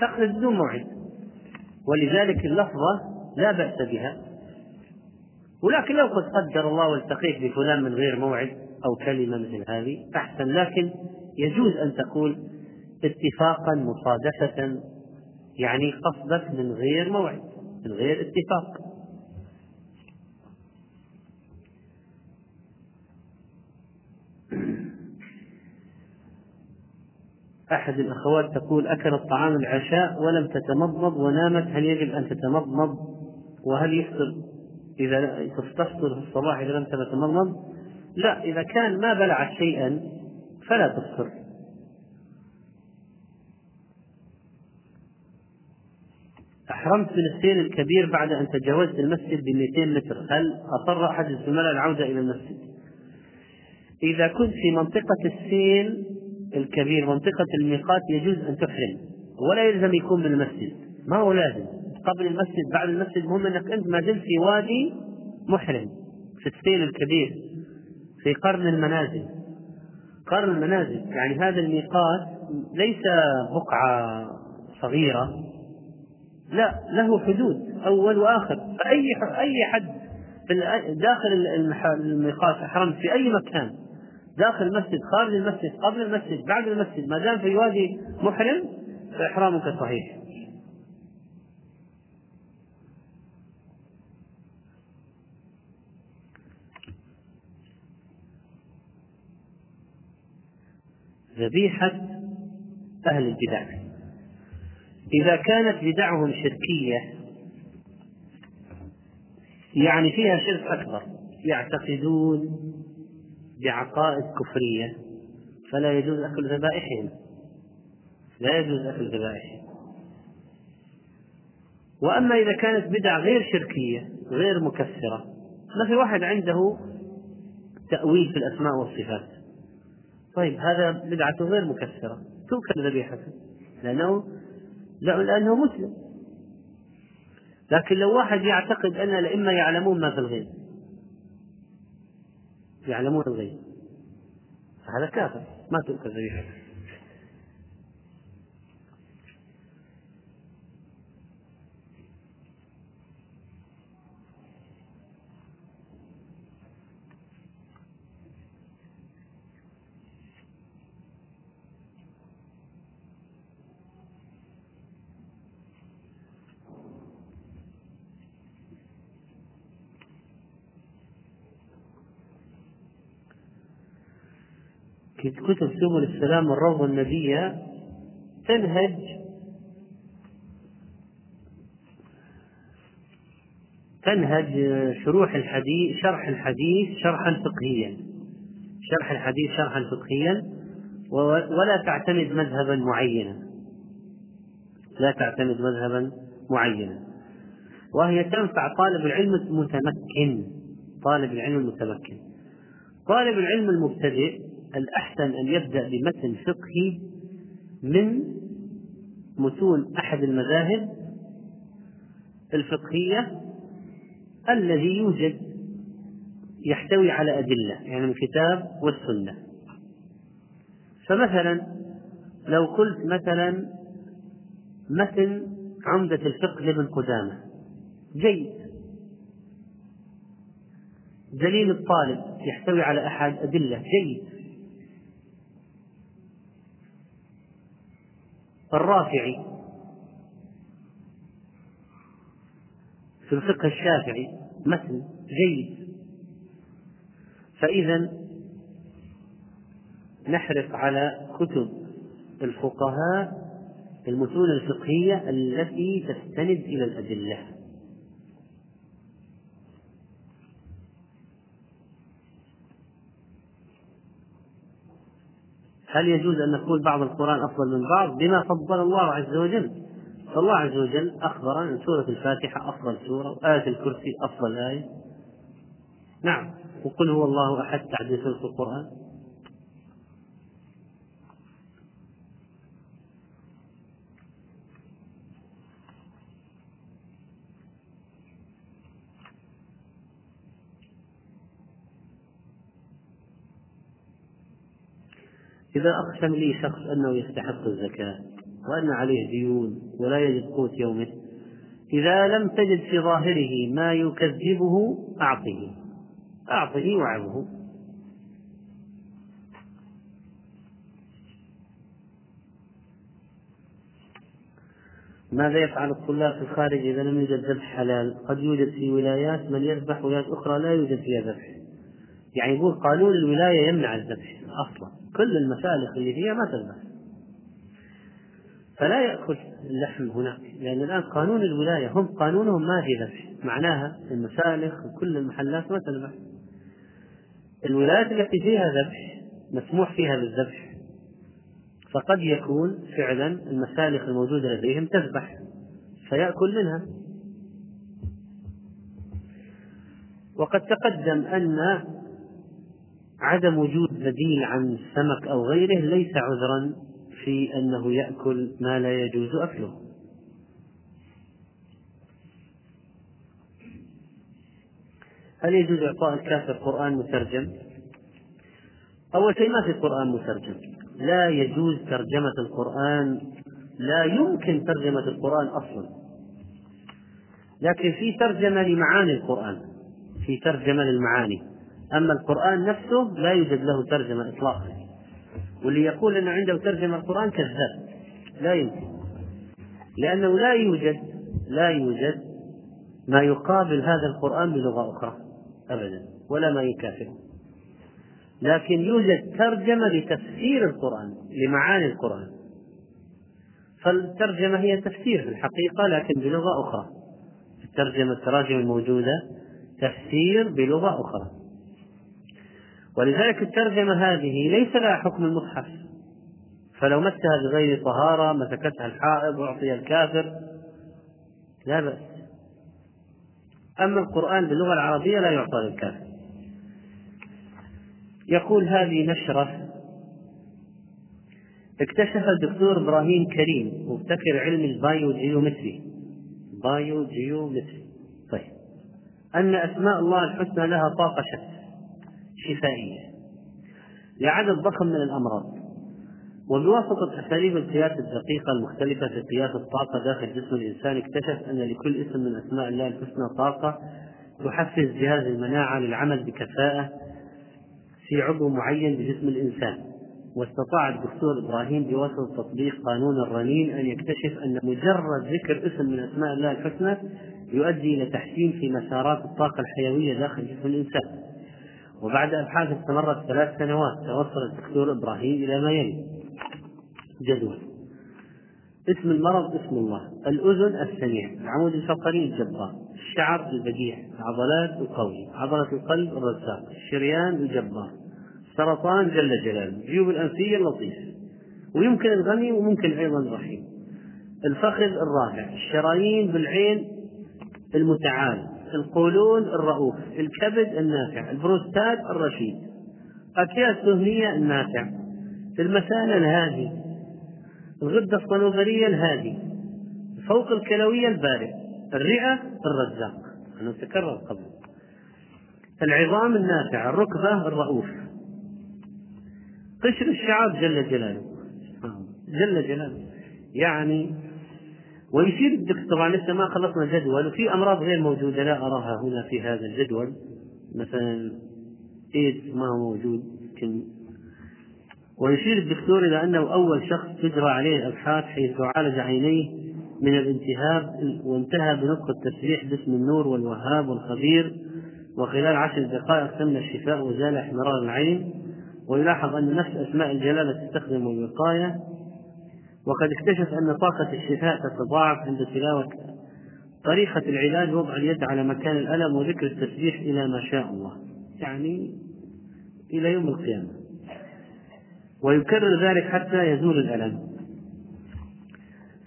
تقصد بدون موعد. ولذلك اللفظة لا بأس بها. ولكن لو قد قدر الله والتقيت بفلان من غير موعد أو كلمة مثل هذه أحسن. لكن يجوز أن تقول اتفاقا مصادفة يعني قصدك من غير موعد من غير اتفاق. أحد الأخوات تقول أكلت طعام العشاء ولم تتمضمض ونامت هل يجب أن تتمضمض؟ وهل يفطر؟ إذا تفطر في الصباح إذا لم تتمضمض؟ لا إذا كان ما بلعت شيئا فلا تفطر. أحرمت من السير الكبير بعد أن تجاوزت المسجد ب 200 متر. هل أضطر أحد الزملاء العودة إلى المسجد؟ إذا كنت في منطقة السيل الكبير منطقة الميقات يجوز أن تحرم ولا يلزم يكون من المسجد. ما هو لازم؟ قبل المسجد بعد المسجد المهم أنك أنت ما زلت في وادي محرم في السيل الكبير في قرن المنازل. قرن المنازل يعني هذا الميقات ليس بقعة صغيرة لا له حدود أول وآخر. فأي أي حد داخل الميقات أحرمت في أي مكان داخل المسجد خارج المسجد قبل المسجد بعد المسجد ما دام في وادي محرم فإحرامك صحيح. ذبيحة أهل البدع. إذا كانت بدعهم شركية يعني فيها شرك أكبر يعتقدون بعقائد كفرية فلا يجوز أكل ذبائحهم. لا يجوز أكل الذبائح وأما إذا كانت بدع غير شركية غير مكفرة مثل واحد عنده تأويل في الأسماء والصفات. طيب هذا بدعة غير مكفرة. تؤكل ذبيحته لأنه لأنه مسلم. لكن لو واحد يعتقد أن الأئمة يعلمون ما في الغيب يعلمون الغيب. هذا كافر ما تؤكل ذبيحته كتب سبل السلام والروضة النبية تنهج تنهج شروح الحديث شرح الحديث شرحا فقهيا. شرح الحديث شرحا فقهيا. ولا تعتمد مذهبا معينا. لا تعتمد مذهبا معينا. وهي تنفع طالب العلم المتمكن. طالب العلم المتمكن. طالب العلم المبتدئ الأحسن أن يبدأ بمتن فقهي من متون أحد المذاهب الفقهية الذي يوجد يحتوي على أدلة يعني الكتاب والسنة. فمثلا لو قلت مثلا متن عمدة الفقه لابن قدامة. جيد. دليل الطالب يحتوي على أحد أدلة. جيد. الرافعي في الفقه الشافعي مثل جيد. فإذا نحرص على كتب الفقهاء المتون الفقهية التي تستند إلى الأدلة. هل يجوز أن نقول بعض القرآن أفضل من بعض؟ بما فضل الله عز وجل. فالله عز وجل أخبر أن سورة الفاتحة أفضل سورة وآية الكرسي أفضل آية. نعم. وقل هو الله أحد سورة القرآن. إذا أقسم لي شخص أنه يستحق الزكاة وأن عليه ديون ولا يجد قوت يومه إذا لم تجد في ظاهره ما يكذبه أعطه أعطه وعظه ماذا يفعل الطلاب في الخارج إذا لم يوجد ذبح حلال؟ قد يوجد في ولايات من يذبح ولايات أخرى لا يوجد فيها ذبح. يعني يقول قانون الولاية يمنع الذبح أصلا. كل المسالخ اللي فيها ما تذبح. فلا يأكل اللحم هناك لأن الآن قانون الولاية هم قانونهم ما في ذبح. معناها المسالخ وكل المحلات ما تذبح. الولايات التي فيها ذبح مسموح فيها بالذبح. فقد يكون فعلا المسالخ الموجودة لديهم تذبح فيأكل منها. وقد تقدم أن عدم وجود بديل عن السمك أو غيره ليس عذرا في أنه يأكل ما لا يجوز أكله. هل يجوز إعطاء الكافر قرآن مترجم؟ أول شيء ما في قرآن مترجم. لا يجوز ترجمة القرآن لا يمكن ترجمة القرآن أصلا. لكن في ترجمة لمعاني القرآن في ترجمة للمعاني. أما القرآن نفسه لا يوجد له ترجمة إطلاقا. واللي يقول أن عنده ترجمة القرآن كذاب. لا يمكن. لأنه لا يوجد لا يوجد ما يقابل هذا القرآن بلغة أخرى أبدا ولا ما يكافئه. لكن يوجد ترجمة لتفسير القرآن لمعاني القرآن. فالترجمة هي تفسير في الحقيقة لكن بلغة أخرى. الترجمة التراجم الموجودة تفسير بلغة أخرى. ولذلك الترجمة هذه ليس لها حكم المصحف فلو مسها بغير طهارة مسكتها الحائض أعطي الكافر لا بأس. أما القرآن باللغة العربية لا يعطى للكافر. يقول هذه نشرة اكتشف الدكتور إبراهيم كريم مبتكر علم ال bio geometry bio geometry طيب. أن أسماء الله الحسنى لها طاقة شفائية لعدد ضخم من الأمراض. وبواسطة أساليب القياس الدقيقة المختلفة في قياس الطاقة داخل جسم الإنسان اكتشف أن لكل اسم من أسماء الله الحسنى طاقة تحفز جهاز المناعة للعمل بكفاءة في عضو معين بجسم الإنسان. واستطاع الدكتور إبراهيم بواسطة تطبيق قانون الرنين أن يكتشف أن مجرد ذكر اسم من أسماء الله الحسنى يؤدي إلى تحسين في مسارات الطاقة الحيوية داخل جسم الإنسان. وبعد أبحاث استمرت ثلاث سنوات توصل الدكتور إبراهيم إلى ما يلي. جدول. اسم المرض اسم الله. الأذن السميع. العمود الفقري الجبار. الشعر البديع العضلات القوي عضلة القلب الرزاق. الشريان الجبار. السرطان جل جلاله. الجيوب الأنفية اللطيف ويمكن الغني وممكن أيضا الرحيم. الفخذ الرافع. الشرايين بالعين المتعال. القولون الرؤوف الكبد النافع البروستات الرشيد. أكياس دهنية النافع. المثانة الهادي. الغدة الصنوبرية الهادي. فوق الكلوية البارد. الرئة الرزاق. أنه تكرر قبل. العظام النافع الركبة الرؤوف. قشر الشعب جل جلاله. جل جلاله. يعني ويشير الدكتور طبعا لسه ما خلصنا جدول وفي أمراض غير موجودة لا أراها هنا في هذا الجدول. مثلا إيدز ما هو موجود يمكن. ويشير الدكتور إلى أنه أول شخص تجرى عليه الأبحاث حيث عالج عينيه من الالتهاب وانتهى بنطق التسبيح باسم النور والوهاب والخبير. وخلال عشر دقائق تم الشفاء وزال احمرار العين. ويلاحظ أن نفس أسماء الجلالة تستخدم الوقايه وقد اكتشف أن طاقة الشفاء تتضاعف عند تلاوة طريقة العلاج وضع اليد على مكان الألم وذكر التسبيح إلى ما شاء الله يعني إلى يوم القيامة. ويكرر ذلك حتى يزول الألم.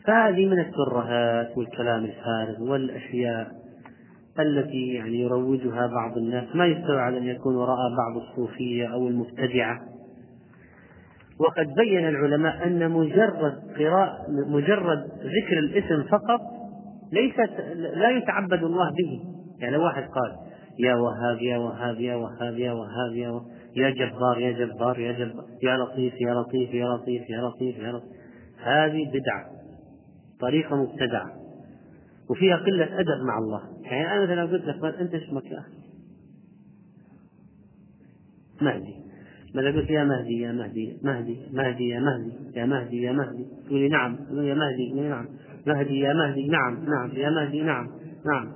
فهذه من الترهات والكلام الفارغ والأشياء التي يعني يروجها بعض الناس. ما يستوي على أن يكون وراء بعض الصوفية أو المبتدعة. وقد بين العلماء أن مجرد قراءة مجرد ذكر الاسم فقط ليست لا يتعبد الله به. يعني واحد قال يا وهاب يا وهاب يا وهاب يا وهاب يا وهاب يا جبار يا جبار يا جبار يا لطيف يا لطيف يا لطيف يا لطيف يا لطيف. هذه بدعة طريقة مبتدعة وفيها قلة أدب مع الله. يعني أنا مثلا قلت لك أنت اسمك يا أخي؟ مهدي ماذا قلت يا مهدي يا مهدي مهدي مهدي يا مهدي يا مهدي يا مهدي. تقولي نعم. تقول يا مهدي نعم. مهدي يا مهدي نعم نعم يا مهدي نعم نعم.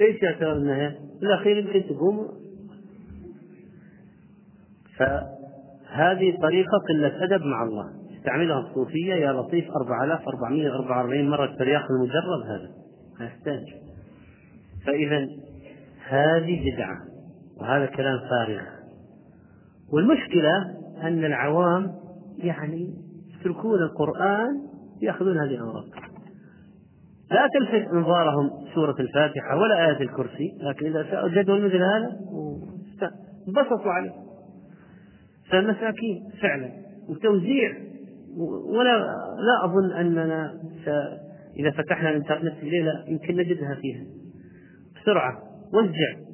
إيش يعتبر النهاية؟ الأخير يمكن تقوم. فهذه طريقة قلة أدب مع الله. استعملها الصوفية يا لطيف 4444 مرة الترياق المجرد هذا. ما يحتاج فإذا هذه بدعة وهذا كلام فارغ. والمشكلة أن العوام يعني يتركون القرآن يأخذون هذه الأوراق لا تلفت أنظارهم سورة الفاتحة ولا آية الكرسي لكن إذا سألوا جدول مثل هذا انبسطوا عليه. فالمساكين فعلا وتوزيع ولا لا أظن أننا س... إذا فتحنا الإنترنت الليلة يمكن نجدها فيها. بسرعة وزع.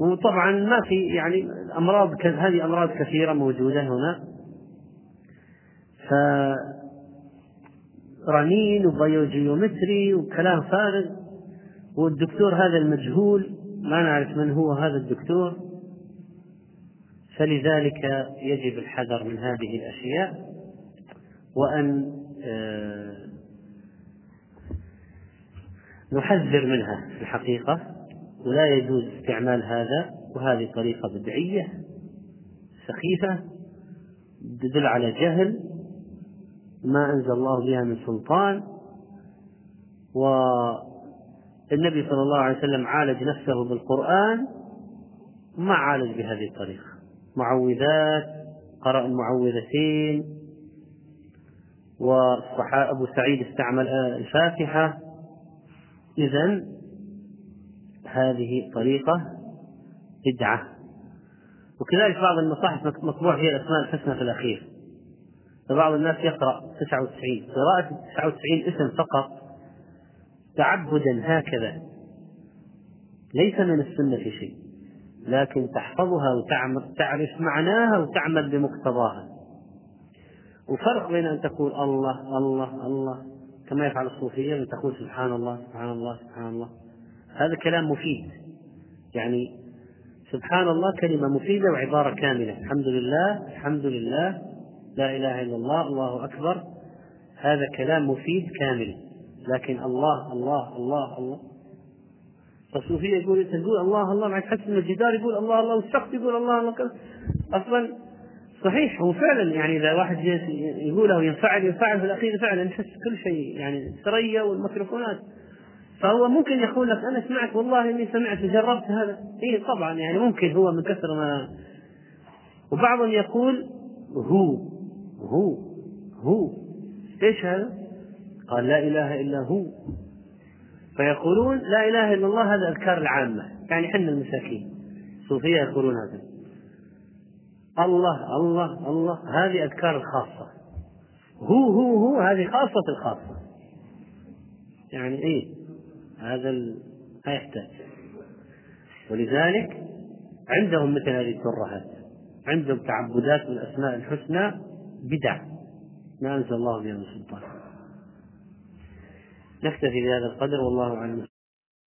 وطبعا ما في يعني الأمراض هذه أمراض كثيرة موجودة هنا. ف رنين وبيوجيومتري وكلام فارغ. والدكتور هذا المجهول ما نعرف من هو هذا الدكتور. فلذلك يجب الحذر من هذه الأشياء. وأن آه، نحذر منها في الحقيقة. ولا يجوز استعمال هذا وهذه طريقة بدعية سخيفة تدل على جهل ما أنزل الله بها من سلطان والنبي صلى الله عليه وسلم عالج نفسه بالقرآن ما عالج بهذه الطريقة. معوذات قرأ المعوذتين وأبو سعيد استعمل الفاتحة. إذا هذه طريقة بدعة. وكذلك بعض المصاحف مطبوع فيها الأسماء الحسنى في الأخير. فبعض الناس يقرأ 99 قراءة 99 اسم فقط. تعبدا هكذا. ليس من السنة في شيء. لكن تحفظها وتعرف معناها وتعمل بمقتضاها. وفرق بين أن تقول الله الله الله كما يفعل الصوفية أن تقول سبحان الله سبحان الله سبحان الله. هذا كلام مفيد. يعني سبحان الله كلمة مفيدة وعبارة كاملة. الحمد لله الحمد لله لا إله إلا الله الله أكبر. هذا كلام مفيد كامل. لكن الله الله الله الله. الصوفية يقول تقول الله الله مع تحس ان الجدار يقول الله الله والسقف يقول الله الله أصلا صحيح هو فعلا يعني إذا واحد يقوله وينفعل ينفعل في الأخير فعلا نحس كل شيء يعني الثريا والميكروفونات. فهو ممكن يقول لك أنا سمعت والله إني سمعت وجربت هذا. اي طبعا يعني ممكن هو من كثر ما. وبعضهم يقول هو هو هو. إيش هذا؟ قال لا إله إلا هو. فيقولون لا إله إلا الله هذا أذكار العامة. يعني حنا المساكين الصوفية يقولون هذا. الله الله الله هذه أذكار الخاصة. هو هو هو هذه خاصة الخاصة. يعني إيه؟ هذا ما يحتاج. ولذلك عندهم مثل هذه الترهات. عندهم تعبدات بالاسماء الحسنى بدع. ما أنزل الله بها من سلطان. نكتفي بهذا القدر والله أعلم.